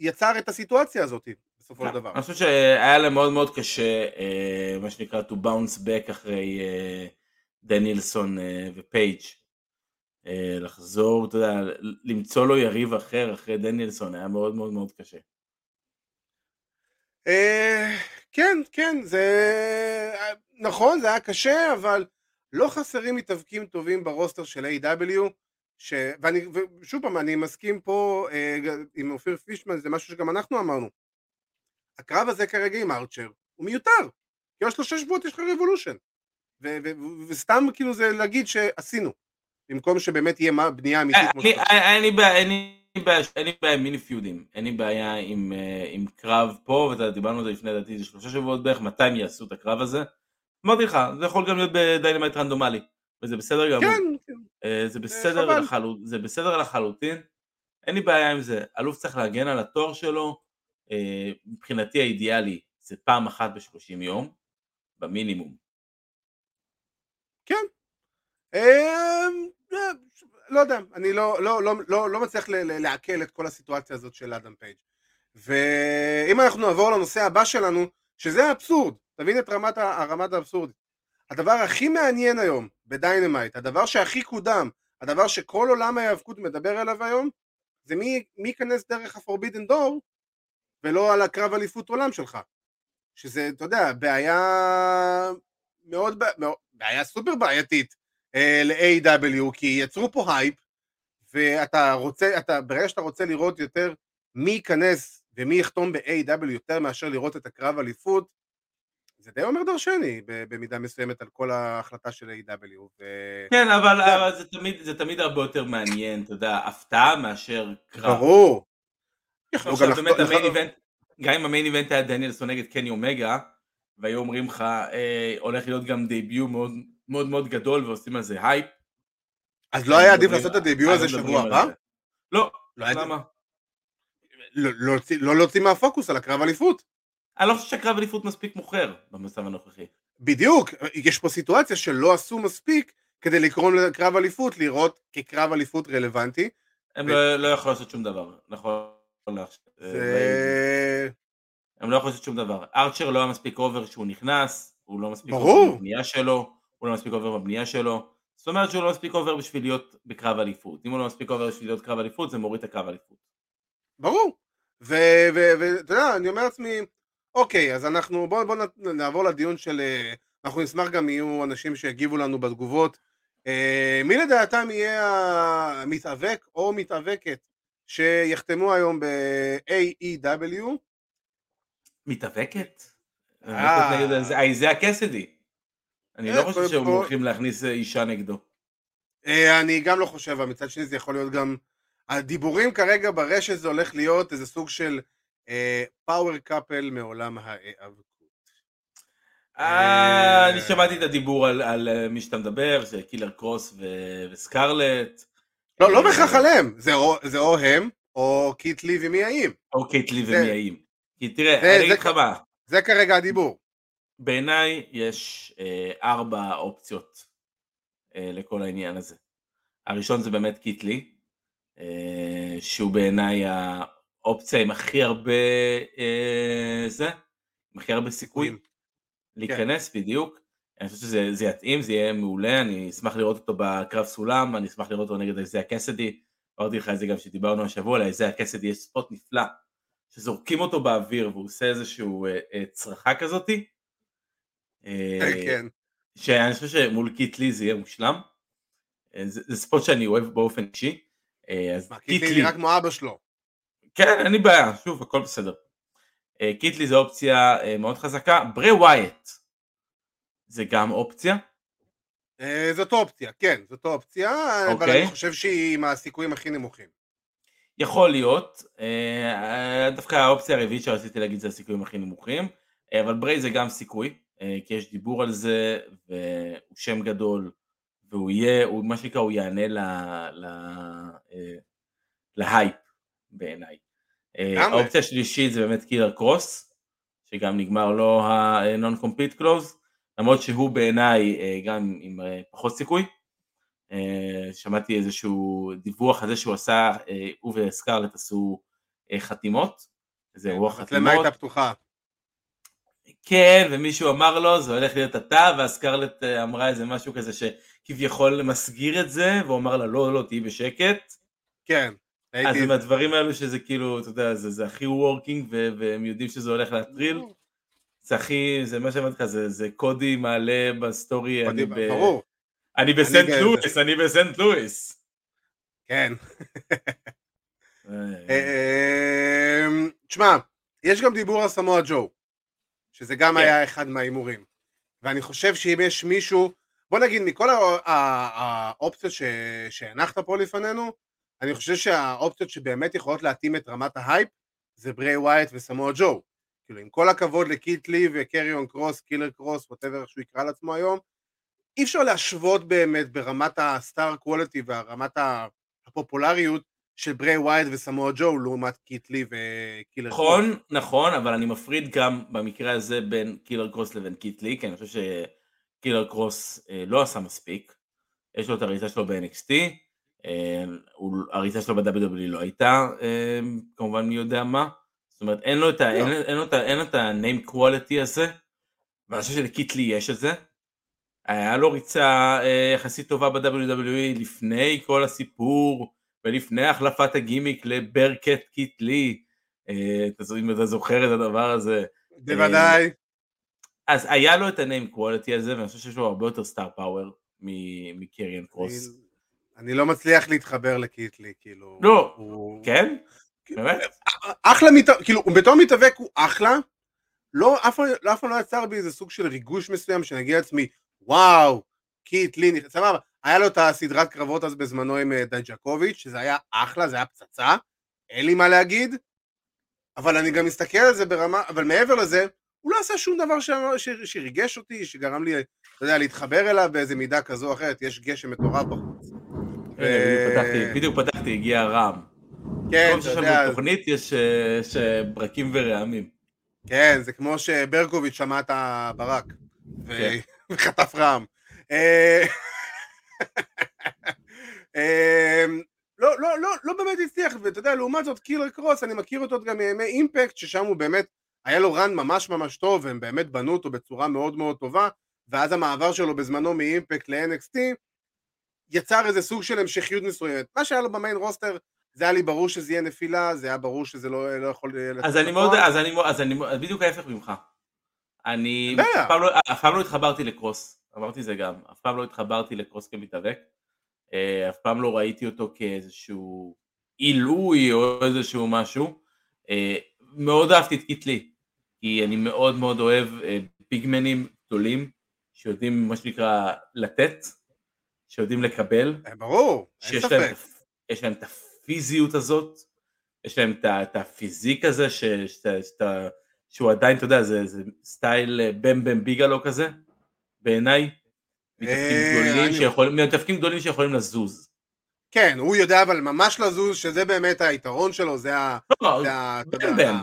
יצר את הסיטואציה הזאת, בסופו של דבר. אני חושב שהיה להם מאוד מאוד קשה, אה, מה שנקרא to bounce back אחרי אה, דניאלסון אה, ופייג'. לחזור, אתה יודע, למצוא לו יריב אחר אחרי דניאלסון היה מאוד מאוד מאוד קשה. כן, כן, זה... נכון, זה היה קשה, אבל לא חסרים מתאבקים טובים ברוסטר של A.W. ש... ואני, ושוב פעם, אני מסכים פה אה, עם אופיר פישמן, זה משהו שגם אנחנו אמרנו. הקרב הזה כרגע עם ארצ'ר הוא מיותר. כי עוד שלושה שבועות יש לך רבולושן. וסתם כאילו זה להגיד שעשינו. במקום שבאמת יהיה מה- בנייה אמיתית. שצריך. אני- אין לי בעיה, עם מיני פיודים, אין לי בעיה עם, אה, קרב פה, ודיברנו על זה לפני לדעתי זה שלושה שבועות בערך, מתי הם יעשו את הקרב הזה. אמרתי לך, זה יכול גם להיות בדיינמייט רנדומלי, וזה בסדר גמור. כן, כן. אה, זה בסדר, זה לחלוטין, אין לי בעיה עם זה, אלוף צריך להגן על התואר שלו, אה, מבחינתי האידיאלי זה פעם אחת בשלושים יום, במינימום. אמ, אה, לא יודע, אני לא, לא, לא, לא, מצליח לעכל את כל הסיטואציה הזאת של אדם פייג'. ואם אנחנו נעבור לנושא הבא שלנו, שזה האבסורד, תבין את רמת, האבסורד. הדבר הכי מעניין היום בדיינמייט, הדבר שהכי קודם, הדבר שכל עולם ההיאבקות מדבר עליו היום, זה מי, מי ייכנס דרך ה-Forbidden Door ולא על הקרב אליפות עולם שלך. שזה, אתה יודע, בעיה מאוד, בעיה סופר בעייתית אה, ל-AEW, כי יצרו פה הייפ, ואתה רוצה, אתה, ברגע שאתה רוצה לראות יותר מי ייכנס ומי יחתום ב-AEW יותר מאשר לראות את הקרב אליפות, זה די אומר דרשני במידה מסוימת על כל ההחלטה של AEW ו... כן, אבל, זה- אבל זה, תמיד, זה תמיד הרבה יותר מעניין, אתה יודע, הפתעה מאשר קרב. ברור. עכשיו גם באמת ה main event, גם אם ה main event היה דניאלסון נגד קני אומגה, והיו אומרים לך, אה, הולך להיות גם debut מאוד מאוד גדול ועושים על זה הייפ. אז לא היה עדיף לעשות את ה debut הזה שבוע הבא? לא, לא למה? לא להוציא- לא להוציא מהפוקוס על הקרב אליפות. אני לא חושב שהקרב אליפות מספיק מוכר במצב הנוכחי. בדיוק, יש פה סיטואציה שלא עשו מספיק כדי לקרוא לקרב אליפות, לראות כקרב אליפות רלוונטי. הם ו- לא לא יכולים לעשות שום דבר, נכון? לעכשיו. זה... הם לא יכולים לעשות שום דבר. ארצ'ר לא היה מספיק over כשהוא נכנס, הוא לא מספיק. over בבנייה שלו, הוא לא מספיק over בבנייה שלו. זאת אומרת שהוא לא מספיק over בשביל להיות בקרב אליפות. אם הוא לא מספיק over בשביל להיות קרב אליפות, זה מוריד את הקרב אליפות. ברור. ואתה יודע, אני אומר לעצמי, אוקיי, אז אנחנו, בואו בוא נעבור לדיון של, אה, אנחנו נשמח גם יהיו אנשים שיגיבו לנו בתגובות. אה, מי לדעתם יהיה המתאבק או מתאבקת שיחתמו היום ב-AEW? מתאבקת? אה. נגד זה- אה, אייזיה קסידי. אני אה, לא חושב שהם הולכים להכניס אה, אישה נגדו. אה, אני גם לא חושב, אבל מצד שני זה יכול להיות גם... הדיבורים כרגע ברשת זה הולך להיות איזה סוג של power couple מעולם ההיאבקות. אה, אה. אני שמעתי את הדיבור על- אה, מי שאתה מדבר, זה קילר קרוס ו- וסקרלט. לא, לא בהכרח עליהם, זה או- הם, או קית' לי ומיה ים. או קית' לי זה- ומיה ים. כי תראה, זה- אני אגיד לך מה, זה כרגע הדיבור. בעיניי יש אה, ארבע אופציות אה, לכל העניין הזה. הראשון זה באמת קית' לי, אה, שהוא בעיניי האופציה עם הכי הרבה אה, זה, עם הכי הרבה סיכוי כן. להיכנס בדיוק. אני חושב שזה זה יתאים, זה יהיה מעולה, אני אשמח לראות אותו בקרב סולם, אני אשמח לראות אותו נגד אייזיה קסידי, אמרתי לך את זה גם שדיברנו השבוע, לאייזיה קסידי יש spot נפלא, שזורקים אותו באוויר והוא עושה איזשהו אה, אה, צרחה כזאתי. אה, כן. שאני חושב שמול קית' לי זה יהיה מושלם. אה, זה, זה spot שאני אוהב באופן אישי. אה, אז מה, קית' לי נראה כמו אבא שלו. כן, אין לי בעיה, שוב, הכל בסדר. אה, קית' לי זה אופציה אה, מאוד חזקה. בריי ווייאט זה גם אופציה. אה, זאת אופציה, כן, זאת אופציה, אבל אוקיי. אני חושב שהיא עם הסיכויים הכי נמוכים. יכול להיות, אה, דווקא האופציה הרביעית שרציתי להגיד זה הסיכויים הכי נמוכים, אה, אבל ברי זה גם סיכוי, אה, כי יש דיבור על זה, והוא שם גדול, והוא יהיה, הוא, מה שנקרא, הוא יענה ל, ל, אה, להייפ בעיניי. אה. האופציה השלישית זה באמת קילר קרוס, שגם נגמר לו ה-non compete close, למרות שהוא בעיניי אה, גם עם אה, פחות סיכוי. אה, שמעתי איזשהו דיווח על זה שהוא עשה, הוא וסקרלט עשו חתימות, איזה אירוע המצלמה חתימות, הייתה פתוחה. כן, ומישהו אמר לו זה הולך להיות אתה, והסקרלט אה, אמרה איזה משהו כזה שכביכול מסגיר את זה, והוא אמר לה לא, לא, תהיי בשקט. כן. אז הייתי... עם הדברים האלו שזה כאילו, אתה יודע, זה, זה הכי וורקינג, והם יודעים שזה הולך להטריל, זה הכי, זה מה שאמרתי לך, זה, זה קודי מעלה בסטורי, אני, ב... ברור, אני בסנט לואיס, אני בסנט לואיס. כן. אה, אמ, תשמע, יש גם דיבור על סמואל ג'ו, שזה גם כן. היה אחד מההימורים. ואני חושב שאם יש מישהו, בוא נגיד מכל הא- הא- האופציות שהנחת פה לפנינו, אני חושב שהאופציות שבאמת יכולות להתאים את רמת ההייפ זה בריי ווייאט וסמואל ג'ו. כאילו עם כל הכבוד לקית' לי וקריון קרוס, קילר קרוס, whatever איך שהוא יקרא לעצמו היום, אי אפשר להשוות באמת ברמת ה star quality והרמת הפופולריות של בריי ווייאט וסמואל ג'ו לעומת קית' לי וקילר קרוס. נכון, נכון, אבל אני מפריד גם במקרה הזה בין קילר קרוס לבין קית' לי, כי אני חושב שקילר קרוס אה, לא עשה מספיק. יש לו את הריצה שלו ב-NXT, אה, הריצה שלו ב-WWE לא הייתה, אה, כמובן מי יודע מה. זאת אומרת, אין לו את ה- לא. אין- אין לו את ה- אין לו את ה-name quality הזה, ואני חושב שלקית' לי יש את זה. היה לו ריצה אה, יחסית טובה ב-WWE לפני כל הסיפור ולפני החלפת הגימיק ל Bearcat קית' לי. אה, אם אתה זוכר את הדבר הזה. בוודאי. אז היה לו את ה-name quality הזה ואני חושב שיש לו הרבה יותר star power מקריון קרוס. אני- אני לא מצליח להתחבר לקית' לי, כאילו... לא. הוא- כן? באמת? אחלה מתאבק, כאילו, בתור מתאבק הוא אחלה, לא, אף פעם לא- אף פעם לא יצר בי איזה סוג של ריגוש מסוים, שאני אגיד לעצמי, וואו, קית' לי, נכ- סבבה, היה לו את הסדרת קרבות אז בזמנו עם אה, דייג'קוביץ', שזה היה אחלה, זה היה פצצה, אין לי מה להגיד, אבל אני גם מסתכל על זה ברמה, אבל מעבר לזה, הוא לא עשה שום דבר ש... ש... שריגש אותי, שגרם לי, אתה יודע, להתחבר אליו באיזה מידה כזו או אחרת, יש גשם מטורף בחוץ. בדיוק פתחתי, בדיוק פתחתי, הגיע הרעם. כן, אתה יודע, לנו תוכנית יש אה, יש, אה, ברקים ורעמים. כן, זה כמו שברקוביץ' שמע את הברק, כן. [LAUGHS] וחטף רעם. אה, [LAUGHS] אה, לא, לא, לא, לא באמת הצליח, ואתה יודע, לעומת זאת קילר קרוס, אני מכיר אותו גם מימי אימפקט, ששם הוא באמת, היה לו רן ממש ממש טוב, והם באמת בנו אותו בצורה מאוד מאוד טובה, ואז המעבר שלו בזמנו מאימפקט ל-NXT, יצר איזה סוג של המשכיות מסוימת. מה שהיה לו במיין רוסטר, זה היה לי ברור שזה יהיה נפילה, זה היה ברור שזה לא, לא יכול לצאת אז אני. מאוד, אז אני, אז אני, אז בדיוק ההפך ממך. אני. אף פעם, לא, אף פעם לא התחברתי לקרוס, אמרתי זה גם, אף פעם לא התחברתי לקרוס כמתאבק, אה, אף פעם לא ראיתי אותו כאיזשהו עילוי או איזשהו משהו, אה, מאוד אהבתי את קיטלי, כי אני מאוד מאוד אוהב אה, פיגמנים גדולים, שיודעים מה שנקרא לתת, שיודעים לקבל, ברור, אין שיש ספק. את הפ- יש להם את הפיזיות הזאת, יש להם את הפיזיק הזה, ש, שאתה- שאתה- שהוא עדיין, אתה יודע, זה, זה סטייל אה, בם בם ביגלו כזה, בעיניי, מתאפקים אה, גדולים אני- שיכולים, מתאפקים גדולים שיכולים לזוז. כן, הוא יודע אבל ממש לזוז, שזה באמת היתרון שלו, זה בם בם.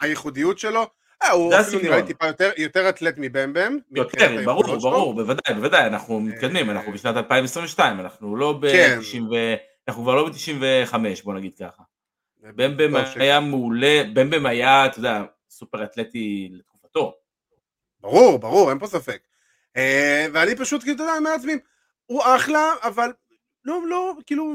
הייחודיות שלו. אה, הוא אפילו נראה. טיפה יותר- אתלט מבמבם. יותר, ברור. ברור, בוודאי, בוודאי, אנחנו מתקדמים, אנחנו בשנת 2022, אנחנו לא כן. ב-90 ו... אנחנו כבר לא ב-95, בוא נגיד ככה. במבם היה מעולה, במבם היה, אתה יודע, סופר אתלטי לתקופתו. ברור, ברור, אין פה ספק. אה, ואני פשוט, כאילו, אתה יודע, לעצמי, הוא אחלה, אבל לא, לא, כאילו,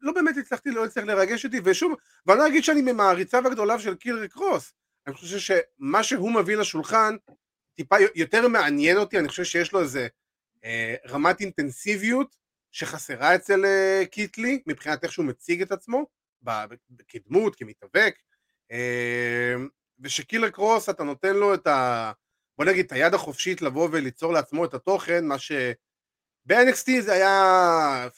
לא באמת הצלחתי, לא הצליח לרגש אותי, ושוב, ואני לא אגיד שאני ממעריציו הגדוליו של קילרי קרוס. אני חושב שמה שהוא מביא לשולחן טיפה יותר מעניין אותי, אני חושב שיש לו איזה אה, רמת אינטנסיביות שחסרה אצל אה, קיטלי, מבחינת איך שהוא מציג את עצמו, כדמות, כמתאבק, אה, ושקילר קרוס אתה נותן לו את ה... בוא נגיד את היד החופשית לבוא וליצור לעצמו את התוכן, מה ש... ב-NXT זה היה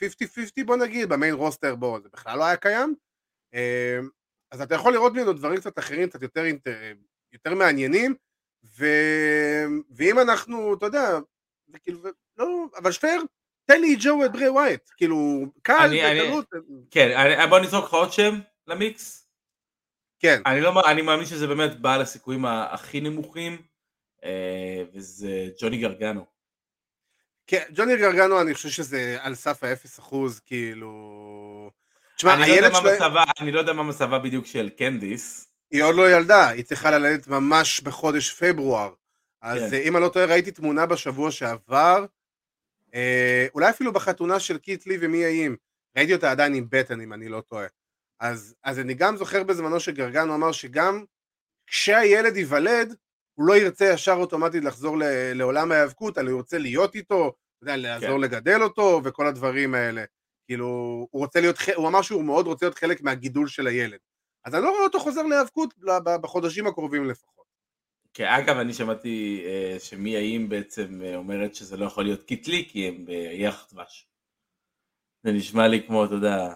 50-50 בוא נגיד, במיין רוסטר בו זה בכלל לא היה קיים. אה, אז אתה יכול לראות ממנו דברים קצת אחרים, קצת יותר, אינטר... יותר מעניינים, ו... ואם אנחנו, אתה יודע, זה כאילו, לא, אבל שפר, תן לי ג'ו את ברי ווייט, כאילו, קל, בקלות, כן, בוא נזרוק לך עוד שם למיקס. כן, אני לא, אני מאמין שזה באמת בעל הסיכויים הכי נמוכים, אה, וזה ג'וני גרגנו. כן, ג'וני גרגנו אני חושב שזה על סף האפס אחוז, כאילו... תשמע, אני לא הילד מה שלה, מצבה, אני לא יודע מה מצבה בדיוק של קנדיס. היא עוד לא ילדה, היא צריכה ללדת ממש בחודש פברואר. אז כן. אה, אם אני לא טועה, ראיתי תמונה בשבוע שעבר, אה, אולי אפילו בחתונה של קיטלי ומי האיים, ראיתי אותה עדיין עם בטן, אם אני לא טועה. אז, אז אני גם זוכר בזמנו שגרגנו אמר שגם כשהילד ייוולד, הוא לא ירצה ישר אוטומטית לחזור ל- לעולם ההיאבקות, אלא הוא ירצה להיות איתו, אתה יודע, לעזור כן. לגדל אותו וכל הדברים האלה. כאילו, הוא רוצה להיות, הוא אמר שהוא מאוד רוצה להיות חלק מהגידול של הילד. אז אני לא רואה אותו חוזר להיאבקות בחודשים הקרובים לפחות. כי אגב, אני שמעתי אה, שמיה ים בעצם אה, אומרת שזה לא יכול להיות קית' לי, כי הם בירח דבש. זה נשמע לי כמו, אתה יודע,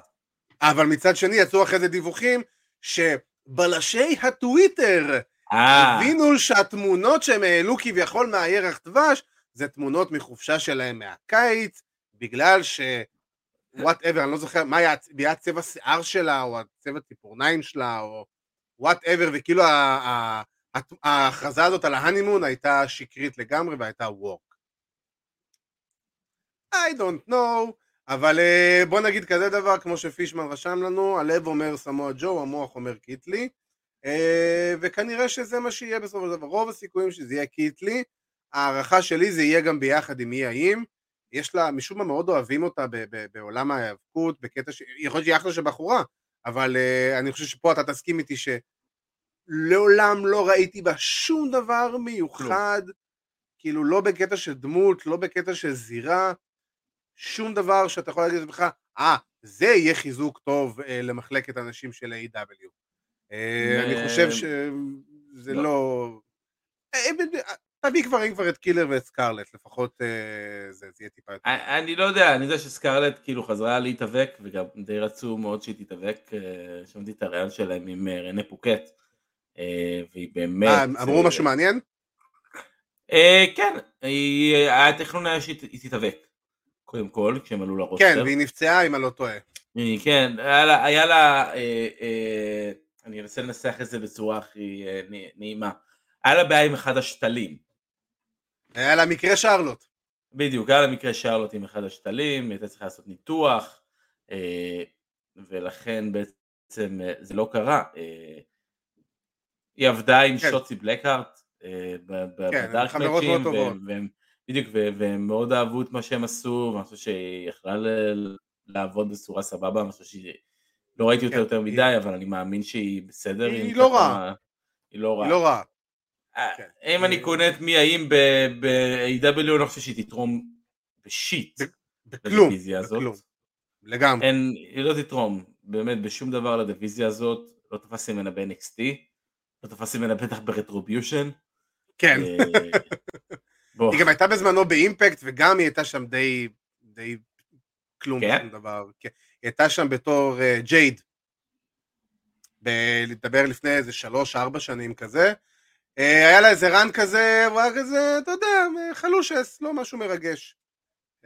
אבל מצד שני יצאו אחרי זה דיווחים שבלשי הטוויטר אה, הבינו שהתמונות שהם העלו כביכול מהירח דבש זה תמונות מחופשה שלהם מהקיץ, בגלל ש... whatever, אני לא זוכר מה היה, היה צבע שיער שלה, או הצבע ציפורניים שלה, או whatever, וכאילו ה- ההכרזה הזאת על ה honeymoon הייתה שקרית לגמרי והייתה work. I don't know, אבל אה, בוא נגיד כזה דבר, כמו שפישמן רשם לנו, הלב אומר סמואל ג'ו, המוח אומר קית' לי, אה, וכנראה שזה מה שיהיה בסופו של דבר. רוב הסיכויים שזה יהיה קית' לי, ההערכה שלי זה יהיה גם ביחד עם מיה ים, יש לה, משום מה מאוד אוהבים אותה ב- ב- בעולם ההיאבקות, בקטע ש... יכול להיות שהיא אחלה של בחורה, אבל uh, אני חושב שפה אתה תסכים איתי שלעולם לא ראיתי בה שום דבר מיוחד, כאילו לא בקטע של דמות, לא בקטע של זירה, שום דבר שאתה יכול להגיד לעצמך, אה, זה יהיה חיזוק טוב uh, למחלקת הנשים של A.W. Uh, אני חושב שזה לא. לא... אה, אה, תביא כבר, אם כבר את קילר ואת סקארלט, לפחות אה, זה זה יהיה טיפה יותר. אני לא יודע, אני יודע שסקארלט כאילו חזרה להתאבק, וגם די רצו מאוד שהיא תתאבק, אה, שמעתי את הרעיון שלהם עם אה, רנה פוקט, אה, והיא באמת... אה, אמרו אה, משהו מעניין? אה, כן, היה תכנון היה שהיא תתאבק, קודם כל, כשהם עלו לרוסטר. כן, והיא נפצעה אם אני לא טועה. כן, היה לה, אה, אה, אני אנסה לנסח את זה בצורה הכי אה, נעימה, היה לה בעיה עם אחד השתלים. היה לה מקרה שרלוט. בדיוק, היה לה מקרה שרלוט עם אחד השתלים, היא הייתה צריכה לעשות ניתוח, אה, ולכן בעצם אה, זה לא קרה. אה, היא עבדה עם כן. שוטסי בלקארט אה, כן, הן בדארק חברות מאצ'ים, מאוד טובות. והם- והם- בדיוק, והם מאוד אהבו את מה שהם עשו, ואני חושב שהיא יכלה לעבוד בצורה סבבה, אני חושב שהיא... לא ראיתי אותה כן, יותר היא- מדי, אבל אני מאמין שהיא בסדר. היא לא רעה. היא לא רעה. היא לא רעה. אה, כן. אם אני קונה את מי האם ב-AW, אני לא חושב שהיא תתרום בשיט בכלום. בכלום. לגמרי. אין, היא לא תתרום באמת בשום דבר לדיוויזיה הזאת, לא תפסתי ממנה ב-NXT, לא תפסתי ממנה בטח ברטרוביושן. כן. אה, [LAUGHS] בוא, היא גם הייתה בזמנו באימפקט, וגם היא הייתה שם די... די כלום כן? שום דבר. כן. היא הייתה שם בתור אה, ג'ייד. ב- לדבר לפני איזה שלוש, ארבע שנים כזה. אה, היה לה איזה רן כזה, הוא היה כזה, אתה יודע, חלושס, לא משהו מרגש.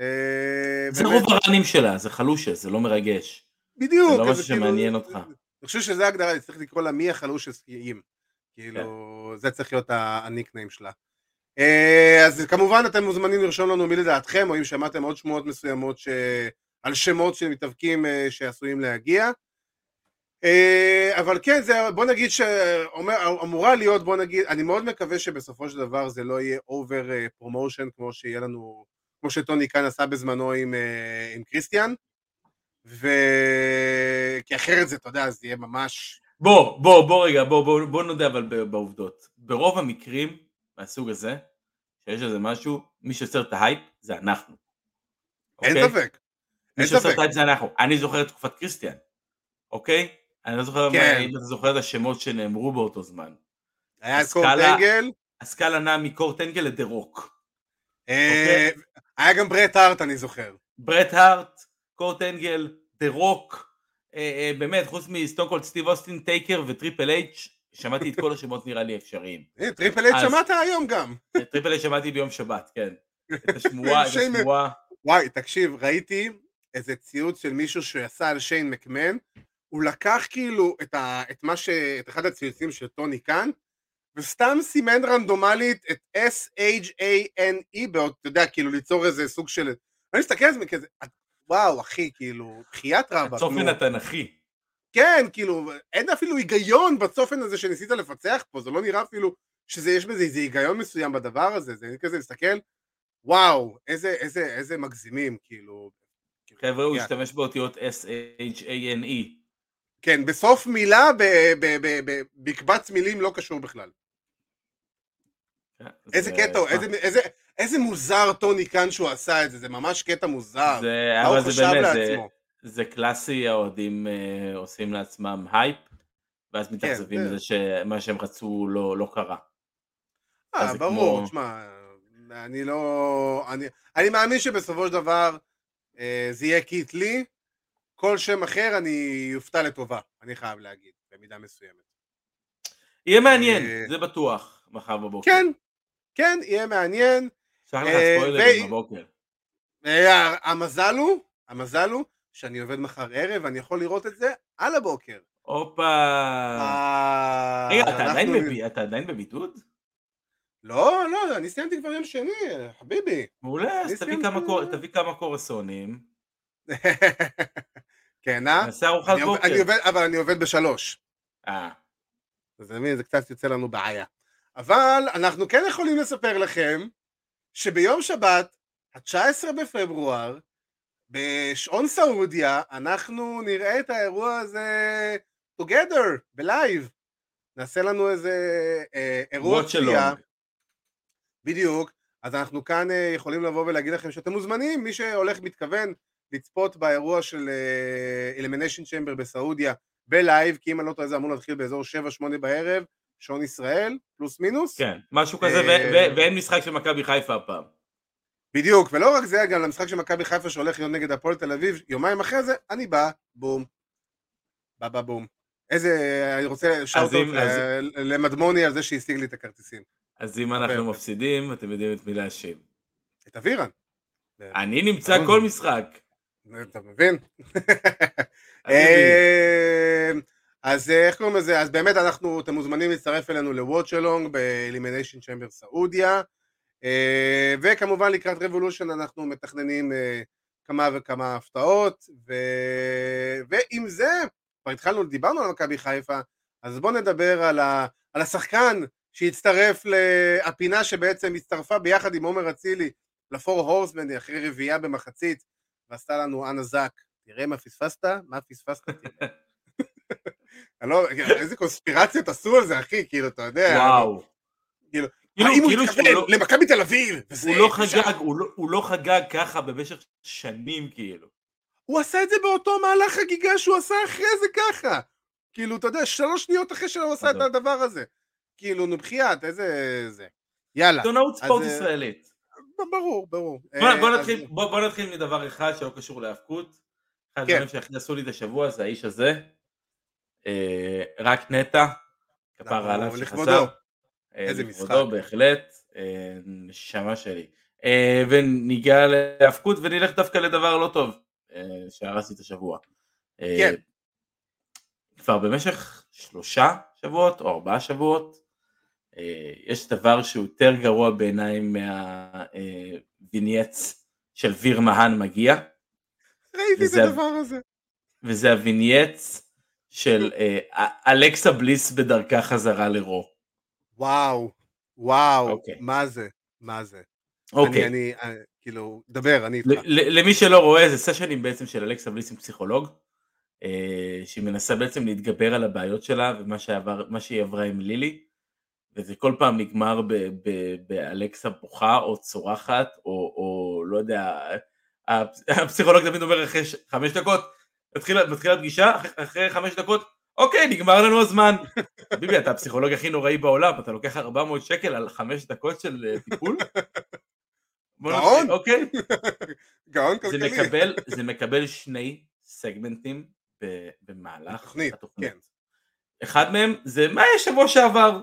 אה, זה באמת, רוב הרנים שלה, זה חלושה, זה לא מרגש. בדיוק. זה לא משהו כאילו- שמעניין אותך. אני חושב שזה ההגדרה, אני צריך לקרוא לה מי החלושסיים. כאילו, זה צריך להיות הניקניים שלה. אה, אז כמובן אתם מוזמנים לרשום לנו מי לדעתכם, או אם שמעתם עוד שמועות מסוימות ש... על שמות של מתאבקים אה, שעשויים להגיע. אה, אבל כן, זה, בוא נגיד שאמורה להיות, בוא נגיד, אני מאוד מקווה שבסופו של דבר זה לא יהיה over promotion כמו שיהיה לנו, כמו שטוני כאן עשה בזמנו עם, עם קריסטיאן, ו... כי אחרת זה, אתה יודע, זה יהיה ממש... בוא, בוא, בוא רגע, בוא, בוא, בוא נודה אבל בעובדות. ברוב המקרים מהסוג הזה, שיש איזה משהו, מי שיוצר את ההייפ זה אנחנו. אין אוקיי? ספק. מי שיוצר. את ההייפ זה אנחנו. אני זוכר את תקופת קריסטיאן, אוקיי? אני לא זוכר כן. אם אתה זוכר את השמות שנאמרו באותו זמן. היה קורט אנגל, הסקאלה נעה מקורט אנגל לדה רוק. אה, אוקיי. היה גם ברט הארט, אני זוכר. ברט הארט, קורט אנגל, דה רוק, באמת, חוץ מסטונקולד סטיב אוסטין, טייקר וטריפל אייץ', שמעתי את כל השמות נראה לי אפשריים. [LAUGHS] טריפל אייץ' אז- שמעת היום גם. [LAUGHS] טריפל אייץ' שמעתי ביום שבת, כן. את השמועה, [LAUGHS] את השמועה. וואי, תקשיב, ראיתי איזה ציוץ של מישהו שעשה על שיין מקמן, הוא לקח כאילו את, ה, את מה ש... את אחד הציוצים של טוני כאן, וסתם סימן רנדומלית את S-H-A-N-E, אתה יודע, כאילו ליצור איזה סוג של... אני מסתכל על זה כזה, וואו, אחי, כאילו, בחייאת רבאק, הצופן נו. התנ"כי. כן, כאילו, אין אפילו היגיון בצופן הזה שניסית לפצח פה, זה לא נראה אפילו שזה, יש בזה איזה היגיון מסוים בדבר הזה, זה כזה מסתכל, וואו, איזה, איזה, איזה מגזימים, כאילו. חבר'ה, הוא. השתמש באותיות S-H-A-N-E. כן, בסוף מילה, ב- ב- ב- ב- בקבץ מילים לא קשור בכלל. כן, איזה זה- קטע, איזה, איזה, מוזר טוני כאן שהוא עשה את זה, זה ממש קטע מוזר. זה, מה הוא זה חשב באמת, זה, לעצמו? זה קלאסי, האוהדים אה, עושים לעצמם הייפ, ואז מתאכזבים כן, זה- מזה שמה שהם רצו לא, לא קרה. אה, זה ברור, כמו- תשמע, אני לא... אני, אני מאמין שבסופו של דבר אה, זה יהיה קיט לי, כל שם אחר אני אופתע לטובה, אני חייב להגיד, במידה מסוימת. יהיה מעניין, אה, זה בטוח, מחר בבוקר. כן, כן, יהיה מעניין. לך אה, ספוילרים בבוקר. אה, המזל הוא, המזל הוא, שאני עובד מחר ערב, ואני יכול לראות את זה על הבוקר. הופה. אה, רגע, אתה עדיין בבידוד? לא, לא, אני סיימתי כבר יום שני, חביבי. מעולה, אז אני תביא כמה קורסונים, [LAUGHS] כן, אה? נעשה ארוחת אני בוקר. אני עובד, אבל אני עובד בשלוש. אה, אז אני מבין, זה קצת יוצא לנו בעיה. אבל אנחנו כן יכולים לספר לכם שביום שבת, ה-19 בפברואר, בשעון סעודיה, אנחנו נראה את האירוע הזה together, בלייב. נעשה לנו איזה אה, אירוע צפייה. בדיוק. אז אנחנו כאן אה, יכולים לבוא ולהגיד לכם שאתם מוזמנים, מי שהולך מתכוון לצפות באירוע של אלימיניישן צ'מבר בסעודיה בלייב, כי אם אני לא טועה זה אמור להתחיל באזור 7-8 בערב, שעון ישראל, פלוס מינוס. כן, משהו כזה, אה, ואין משחק של מכבי חיפה הפעם. בדיוק, ולא רק זה, גם למשחק של מכבי חיפה שהולך להיות נגד הפועל תל אביב, יומיים אחרי זה, אני בא, בום. בא בא בום. איזה, אני רוצה שאוט אז- למדמוני על זה שהשיג לי את הכרטיסים. אז אם אנחנו. מפסידים, אתם יודעים את מי להאשים. את אבירן. אני נמצא ברור. כל משחק. אתה מבין? אז אה, איך קוראים לזה? אז באמת אנחנו, אתם מוזמנים להצטרף אלינו ל watch along באלימיניישן צ'מבר סעודיה אה, וכמובן לקראת רבולושן אנחנו מתכננים אה, כמה וכמה הפתעות. ו... ועם זה, כבר התחלנו, דיברנו על מכבי חיפה אז בואו נדבר על, ה... על השחקן שהצטרף לפינה שבעצם הצטרפה ביחד עם עומר אצילי לפור הורסמן אחרי רביעייה במחצית ועשתה לנו אנה זק תראה מה פספסת, מה פספסת, [LAUGHS] לא, איזה קונספירציות עשו על זה אחי, כאילו אתה יודע, וואו. כאילו, כאילו, האם הוא כאילו התכוון לא- למכבי תל אביב, הוא לא. חגג, הוא לא- הוא לא חגג ככה במשך שנים כאילו. הוא עשה את זה באותו מהלך חגיגה שהוא עשה אחרי זה ככה, כאילו אתה יודע, שלוש שניות אחרי שהוא עשה את. הדבר הזה, כאילו נו בחייאת, איזה זה, יאללה, עיתונאות ספורט אה, ישראלית. ברור, ברור, בוא- אה, נתחיל- בוא נתחיל מדבר אחד שלא קשור להאבקות. אחד כן. הדברים שהכי עשו לי את השבוע זה האיש הזה. אה, רק נטע. כפרה עליו לכבודו. שחזר. אה, איזה לכבודו משחק. בהחלט. אה, נשמה שלי. וניגע להאבקות ונלך דווקא לדבר לא טוב שהרסתי את השבוע. כן. כבר במשך שלושה שבועות או ארבעה שבועות יש דבר שהוא יותר גרוע בעיניי מהווינייץ של ויר מהן מגיע. ראיתי את הדבר הזה. וזה הווינייץ של אה, אלכסה בליס בדרכה חזרה לרו. וואו, וואו, okay. אוקיי. מה זה, מה זה. אוקיי. Okay. אני, אני, כאילו, דבר, אני איתך. למי שלא רואה, זה סשנים בעצם של אלכסה בליס עם פסיכולוג, אה, שהיא מנסה בעצם להתגבר על הבעיות שלה ומה שעבר, שהיא עברה עם לילי, וזה כל פעם נגמר באלכסה בוכה או צורחת, או, או לא יודע, הפסיכולוג תמיד אומר אחרי חמש דקות, מתחילה, מתחילה פגישה, אחרי חמש דקות, אוקיי, נגמר לנו הזמן. [LAUGHS] ביבי, אתה הפסיכולוג הכי נוראי בעולם, אתה לוקח 400 שקל על חמש דקות של אה, טיפול? [LAUGHS] גאון. אוקיי. [LAUGHS] גאון כלכלי. זה מקבל, זה מקבל שני סגמנטים במהלך התוכנית. כן. אחד מהם זה מה יש שבוע שעבר,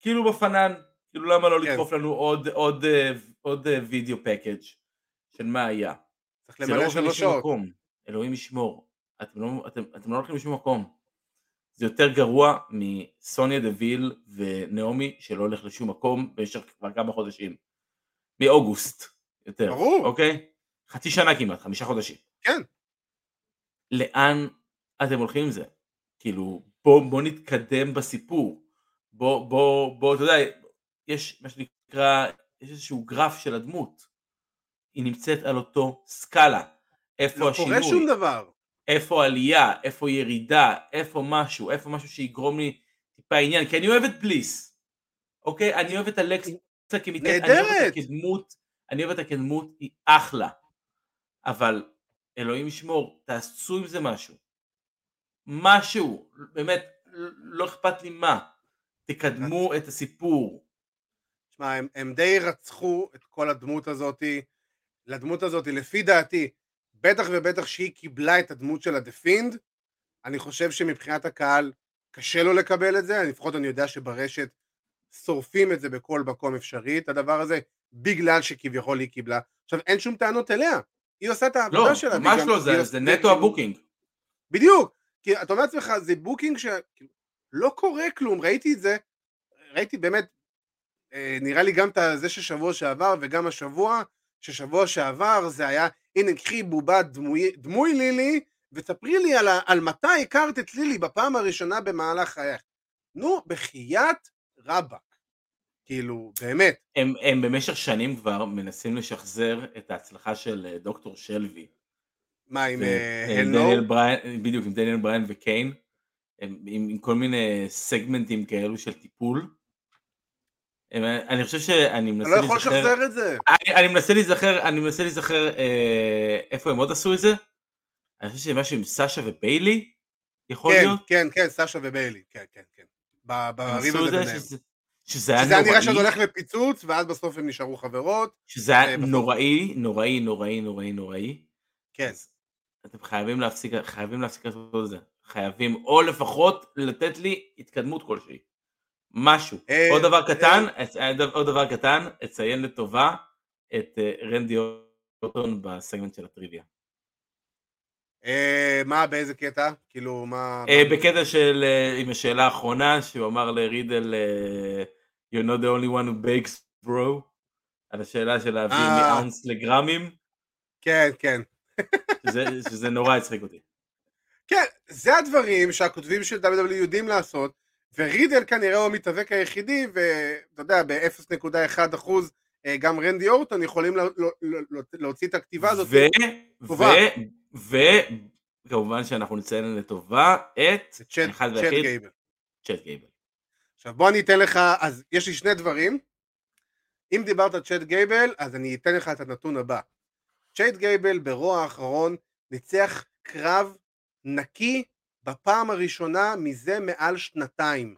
כאילו בפנן, כאילו למה לא כן. לדחוף לנו עוד, עוד, אה, עוד אה, וידאו פקאג' של מה היה. צריך למלא לא שלוש שעות. אלוהים ישמור, אתם לא, אתם, אתם לא הולכים לשום מקום. זה יותר גרוע מסוניה דוויל ונעמי שלא הולך לשום מקום במשך כבר כמה חודשים. מאוגוסט יותר. ברור. אוקיי? חצי שנה כמעט, חמישה חודשים. כן. לאן אתם הולכים עם זה? כאילו, בוא, בוא נתקדם בסיפור. בוא, בוא, בוא, אתה יודע, יש מה שנקרא, יש איזשהו גרף של הדמות. היא נמצאת על אותו סקאלה. איפה לא השינוי? לא קורה שום דבר. איפה עלייה, איפה ירידה, איפה משהו, איפה משהו שיגרום לי טיפה עניין, כי אני אוהב את בליס, אוקיי? אני אוהב את אלכסה כמתאר, אני אוהב את הקדמות, אני אוהב את הקדמות, היא אחלה, אבל אלוהים ישמור, תעשו עם זה משהו. משהו, באמת, לא אכפת לי מה, תקדמו את הסיפור. שמע, הם, הם די רצחו את כל הדמות הזאתי, לדמות הזאתי, לפי דעתי, בטח ובטח שהיא קיבלה את הדמות של הדפינד, אני חושב שמבחינת הקהל קשה לו לקבל את זה, לפחות אני יודע שברשת שורפים את זה בכל מקום אפשרי, את הדבר הזה, בגלל שכביכול היא קיבלה. עכשיו, אין שום טענות אליה, היא עושה את העבודה לא, שלה. לא, ממש לא, זה, זה נטו ה booking. בדיוק, כי אתה אומר לעצמך, זה booking שלא קורה כלום, ראיתי את זה, ראיתי באמת, אה, נראה לי גם את זה ששבוע שעבר וגם השבוע, ששבוע שעבר זה היה הנה קחי בובה דמוי, דמוי לילי ותספרי לי על, על מתי הכרת את לילי בפעם הראשונה במהלך חייך. נו, בחייאת רבאק. כאילו, באמת. הם, הם במשך שנים כבר מנסים לשחזר את ההצלחה של אה, דוקטור שלוי. מה, עם הלו? אה, בדיוק, עם דניאל בריין וקיין. עם, עם כל מיני סגמנטים כאלו של טיפול. אני חושב שאני מנסה להיזכר... אתה לא יכול לשחזר את זה. אני, אני מנסה להיזכר, אני מנסה להיזכר אה, איפה הם עוד עשו את זה. אני חושב שזה משהו עם סאשה וביילי, יכול כן, להיות? כן, כן, סאשה וביילי, כן, כן, כן. בריב הזה ביניהם. שזה, שזה היה שזה נוראי. נראה שזה הולך לפיצוץ, ואז בסוף הם נשארו חברות. שזה היה נוראי, נוראי, נוראי, נוראי, נוראי. כן. אתם חייבים להפסיק, חייבים להפסיק לעשות את זה. חייבים, או לפחות לתת לי התקדמות כלשהי. משהו. אה, עוד דבר קטן, אה, עוד דבר קטן, אציין לטובה את אה, רנדי אורטון בסגמנט של הטריוויה. מה, באיזה קטע? כאילו, מה... בקטע של, עם השאלה האחרונה, שהוא אמר לרידל, You're not the only one who bakes bro, על השאלה של להביא מאונס לגרמים. כן, כן. שזה נורא הצחיק אותי. כן, זה הדברים שהכותבים של WWE יודעים לעשות, ורידל כנראה הוא המתאבק היחידי, ואתה יודע, ב-0.1 אחוז אה, גם רנדי אורטון יכולים להוציא את הכתיבה הזאת. וכמובן שאנחנו נציין לטובה את צ'אט גייבל. צ'אט גייבל. עכשיו בוא אני אתן לך, אז יש לי שני דברים. אם דיברת צ'אט גייבל, אז אני אתן לך את הנתון הבא. צ'אט גייבל ברוע האחרון ניצח קרב נקי בפעם הראשונה מזה מעל שנתיים.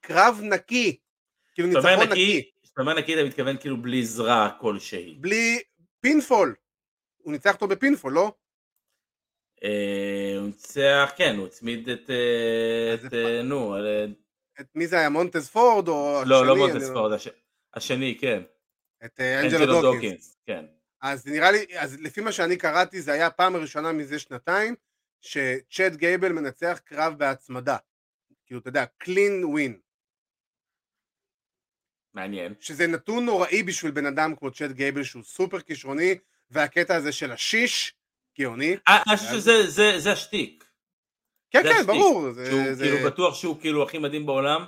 קרב נקי, כאילו ניצחון נקי. כשאתה אומר נקי אתה מתכוון כאילו בלי עזרה כלשהי. בלי pinfall. הוא ניצח אותו ב pinfall, לא? אה, הוא ניצח, כן, הוא הצמיד את, אה, אה, נו, את מי זה היה, מונטז פורד או השני? לא, לא מונטז פורד, השני, כן. את אנג'לו דוקינס. כן. אז נראה לי, אז לפי מה שאני קראתי זה היה פעם הראשונה מזה שנתיים שצ'אט גייבל מנצח קרב בהצמדה. כאילו, אתה יודע, clean win. מעניין. שזה נתון נוראי בשביל בן אדם כמו צ'אט גייבל שהוא סופר כישרוני, והקטע הזה של השיש, גאוני. אה, שזה זה- זה השטיק. כן, כן. ברור. שהוא כאילו בטוח שהוא כאילו הכי מדהים בעולם,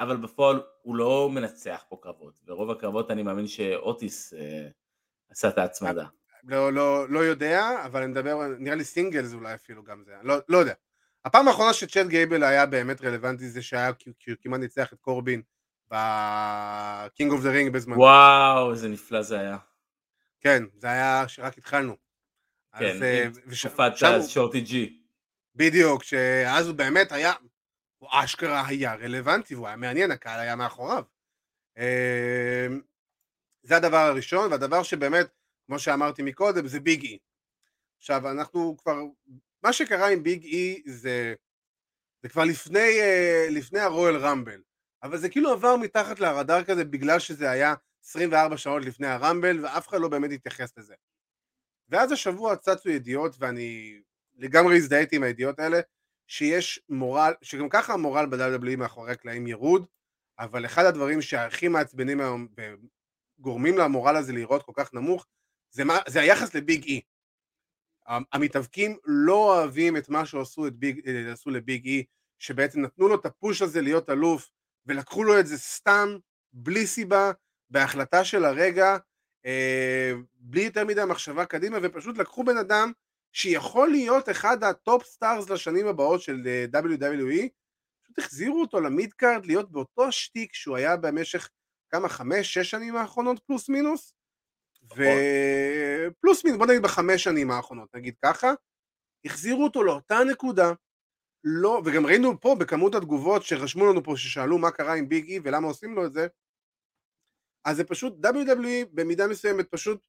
אבל בפועל הוא לא מנצח פה קרבות. ברוב הקרבות אני מאמין שאוטיס אה, עשה את ההצמדה. לא, לא, לא יודע, אבל אני מדבר, נראה לי singles אולי אפילו גם זה, לא, לא יודע. הפעם האחרונה שצ'אד גייבל היה באמת רלוונטי זה שהיה, כי כי הוא כמעט ניצח את קורבין בקינג אוף דה רינג בזמן. וואו, איזה נפלא זה היה. כן, זה היה שרק התחלנו. כן, אז, אה, תקופת שם הוא- השורטי ג'י. בדיוק, שאז הוא באמת היה, הוא אשכרה היה רלוונטי והוא היה מעניין, הקהל היה מאחוריו. אה, זה הדבר הראשון, והדבר שבאמת, כמו שאמרתי מקודם, זה ביג אי. עכשיו, אנחנו כבר, מה שקרה עם ביג אי זה, זה כבר לפני, אה, לפני הרואל רמבל, אבל זה כאילו עבר מתחת לרדאר כזה בגלל שזה היה 24 שעות לפני הרמבל, ואף אחד לא באמת התייחס לזה. ואז השבוע צצו ידיעות, ואני לגמרי הזדהיתי עם הידיעות האלה, שיש מורל, שגם ככה המורל ב-WWE מאחורי הקלעים ירוד, אבל אחד הדברים שהכי מעצבנים היום וגורמים למורל הזה להיראות כל כך נמוך, זה, מה, זה היחס לביג אי. המתאבקים לא אוהבים את מה שעשו את ביג, אה, עשו לביג אי, שבעצם נתנו לו את ה push הזה להיות אלוף, ולקחו לו את זה סתם, בלי סיבה, בהחלטה של הרגע, אה, בלי יותר מדי מחשבה קדימה, ופשוט לקחו בן אדם שיכול להיות אחד ה top stars לשנים הבאות של אה, WWE, פשוט החזירו אותו ל mid card להיות באותו שטיק שהוא היה במשך כמה, חמש, שש שנים האחרונות פלוס מינוס, ופלוס מינוס, בוא נגיד בחמש שנים האחרונות, נגיד ככה, החזירו אותו לאותה נקודה, לא, וגם ראינו פה בכמות התגובות שרשמו לנו פה ששאלו מה קרה עם ביג אי ולמה עושים לו את זה, אז זה פשוט, WWE במידה מסוימת פשוט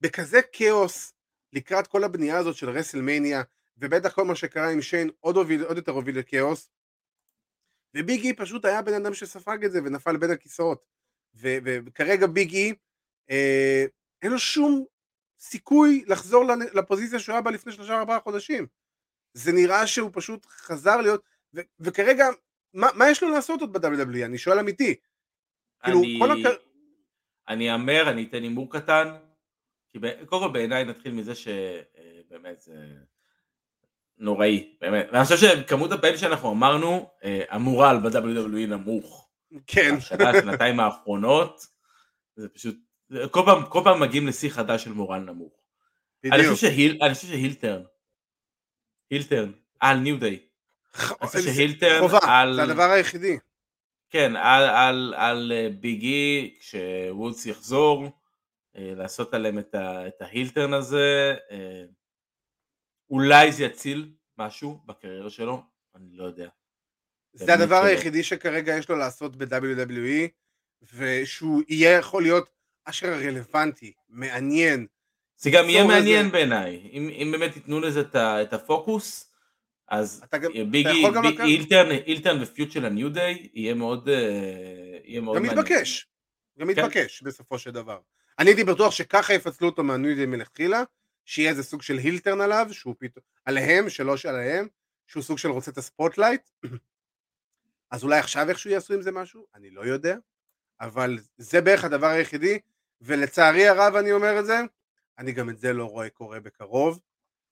בכזה כאוס לקראת כל הבנייה הזאת של רסלמניה, ובטח כל מה שקרה עם שיין עוד, הוביל, עוד יותר הוביל לכאוס, וביג אי פשוט היה בן אדם שספג את זה ונפל בין הכיסאות, וכרגע ביג אי, אה, אין לו שום סיכוי לחזור לפוזיציה שהוא היה בה לפני שלושה ארבעה חודשים. זה נראה שהוא פשוט חזר להיות, ו- וכרגע, מה, מה יש לו לעשות עוד ב-WWE? אני שואל אמיתי. כאילו, אני- כל הקר... אני אאמר, אני אתן הימור קטן, כי קודם כל בעיניי נתחיל מזה שבאמת זה נוראי, באמת. ואני חושב שכמות הפעמים שאנחנו אמרנו, אה, המורל ב-WWE נמוך. כן, בשנה, שנתיים האחרונות, זה פשוט, כל פעם, כל פעם מגיעים לשיא חדש של מורל נמוך. אני בדיוק. חושב שהיל- אני חושב שהילטרן, הילטרן, על ניו דיי. [LAUGHS] אני חושב שהילטרן חובה, על... זה הדבר היחידי. כן, על, על, על אה, ביגי, כשוודס יחזור, אה, לעשות עליהם את, ה, את ההילטרן הזה, אה, אולי זה יציל משהו בקריירה שלו, אני לא יודע. זה הדבר. היחידי שכרגע יש לו לעשות ב-WWE, ושהוא יהיה יכול להיות אשכרה רלוונטי, מעניין. זה גם יהיה מעניין בעיניי, אם, אם באמת ייתנו לזה את, ה, את הפוקוס, אז גם- ביגי, יכול גם ביג, לקחת- הילטרן, הילטרן ופיוט של הניו דיי יהיה מאוד, אה, יהיה מאוד גם מעניין. מתבקש, גם כן. מתבקש בסופו של דבר. אני הייתי בטוח שככה יפצלו אותו מהניו מלכתחילה, שיהיה איזה סוג של heel turn עליו, שהוא פתאום, עליהם, שלא שעליהם, שהוא סוג של רוצה את ה spotlight. [CLEARS THROAT] אז אולי עכשיו איכשהו יעשו עם זה משהו? אני לא יודע, אבל זה בערך הדבר היחידי, ולצערי הרב אני אומר את זה, אני גם את זה לא רואה קורה בקרוב.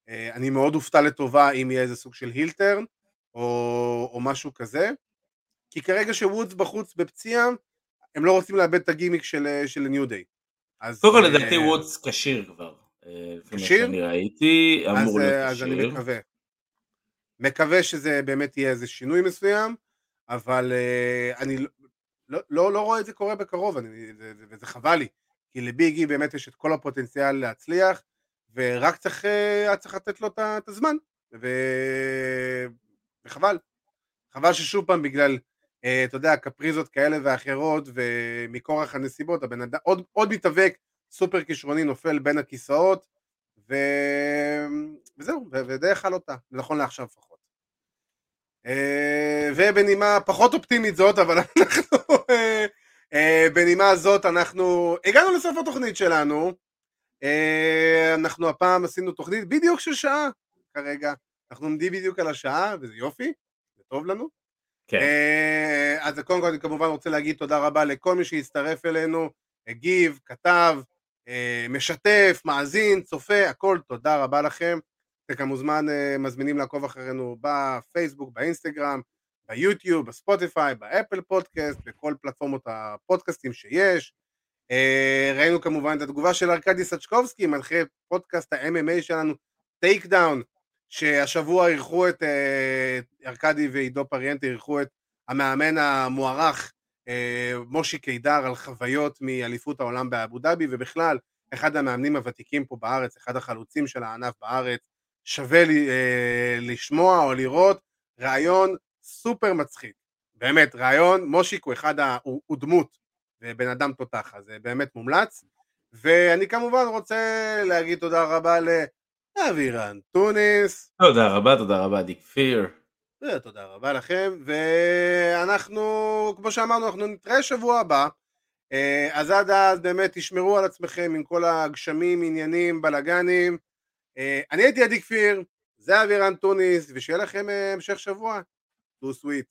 אה, אני מאוד אופתע לטובה אם יהיה איזה סוג של heel turn, או, או משהו כזה, כי כרגע שוודס בחוץ בפציעה, הם לא רוצים לאבד את הגימיק של, של ניו דיי. אז קודם כל אה, לדעתי וודס כשיר כבר. אה, כשיר? שאני ראיתי, אמור להיות אה, אז אני כשיר. מקווה. מקווה שזה באמת יהיה איזה שינוי מסוים, אבל אה, אני לא, לא, לא, רואה את זה קורה בקרוב, אני, זה, זה, וזה חבל לי, כי לביגי באמת יש את כל הפוטנציאל להצליח, ורק צריך, אה, צריך לתת לו את הזמן, ו... וחבל. חבל ששוב פעם בגלל, אה, אתה יודע, קפריזות כאלה ואחרות, ומכורח הנסיבות, הבן אדם, עוד, עוד מתאבק סופר כישרוני נופל בין הכיסאות, ו... וזהו, ודי אכל אותה, נכון לעכשיו לפחות. אה, ובנימה פחות אופטימית זאת, אבל [LAUGHS] אנחנו, בנימה זאת אנחנו הגענו לסוף התוכנית שלנו. אה, אנחנו הפעם עשינו תוכנית בדיוק של שעה כרגע. אנחנו עומדים בדיוק על השעה, וזה יופי, זה טוב לנו. כן. אה, אז קודם כל אני כמובן רוצה להגיד תודה רבה לכל מי שהצטרף אלינו, הגיב, כתב, אה, משתף, מאזין, צופה, הכל תודה רבה לכם. אתם כמוזמן אה, מזמינים לעקוב אחרינו בפייסבוק, באינסטגרם, ביוטיוב, בספוטיפיי, באפל פודקאסט, בכל פלטפורמות הפודקאסטים שיש. אה, ראינו כמובן את התגובה של ארכדי סצ'קובסקי, מנחה פודקאסט ה-MMA שלנו, Takedown, שהשבוע אירחו את אה, ארכדי ועידו פריאנטה, אירחו את המאמן המוערך אה, מושי קידר על חוויות מאליפות העולם באבו דאבי, ובכלל, אחד המאמנים הוותיקים פה בארץ, אחד החלוצים של הענף בארץ, שווה לשמוע או לראות, ראיון סופר מצחיק, באמת, רעיון, מושיק הוא אחד, ה, הוא, הוא דמות, ובן אדם תותח, אז זה באמת מומלץ, ואני כמובן רוצה להגיד תודה רבה לאבירן טוניס, תודה רבה, תודה רבה, דיק פיר. תודה רבה לכם, ואנחנו, כמו שאמרנו, אנחנו נתראה שבוע הבא, אה, אז עד אז באמת תשמרו על עצמכם עם כל הגשמים, עניינים, בלאגנים. אה, אני הייתי עדי כפיר, זה אבירן טוניס, ושיהיה לכם אה, המשך שבוע. Too sweet.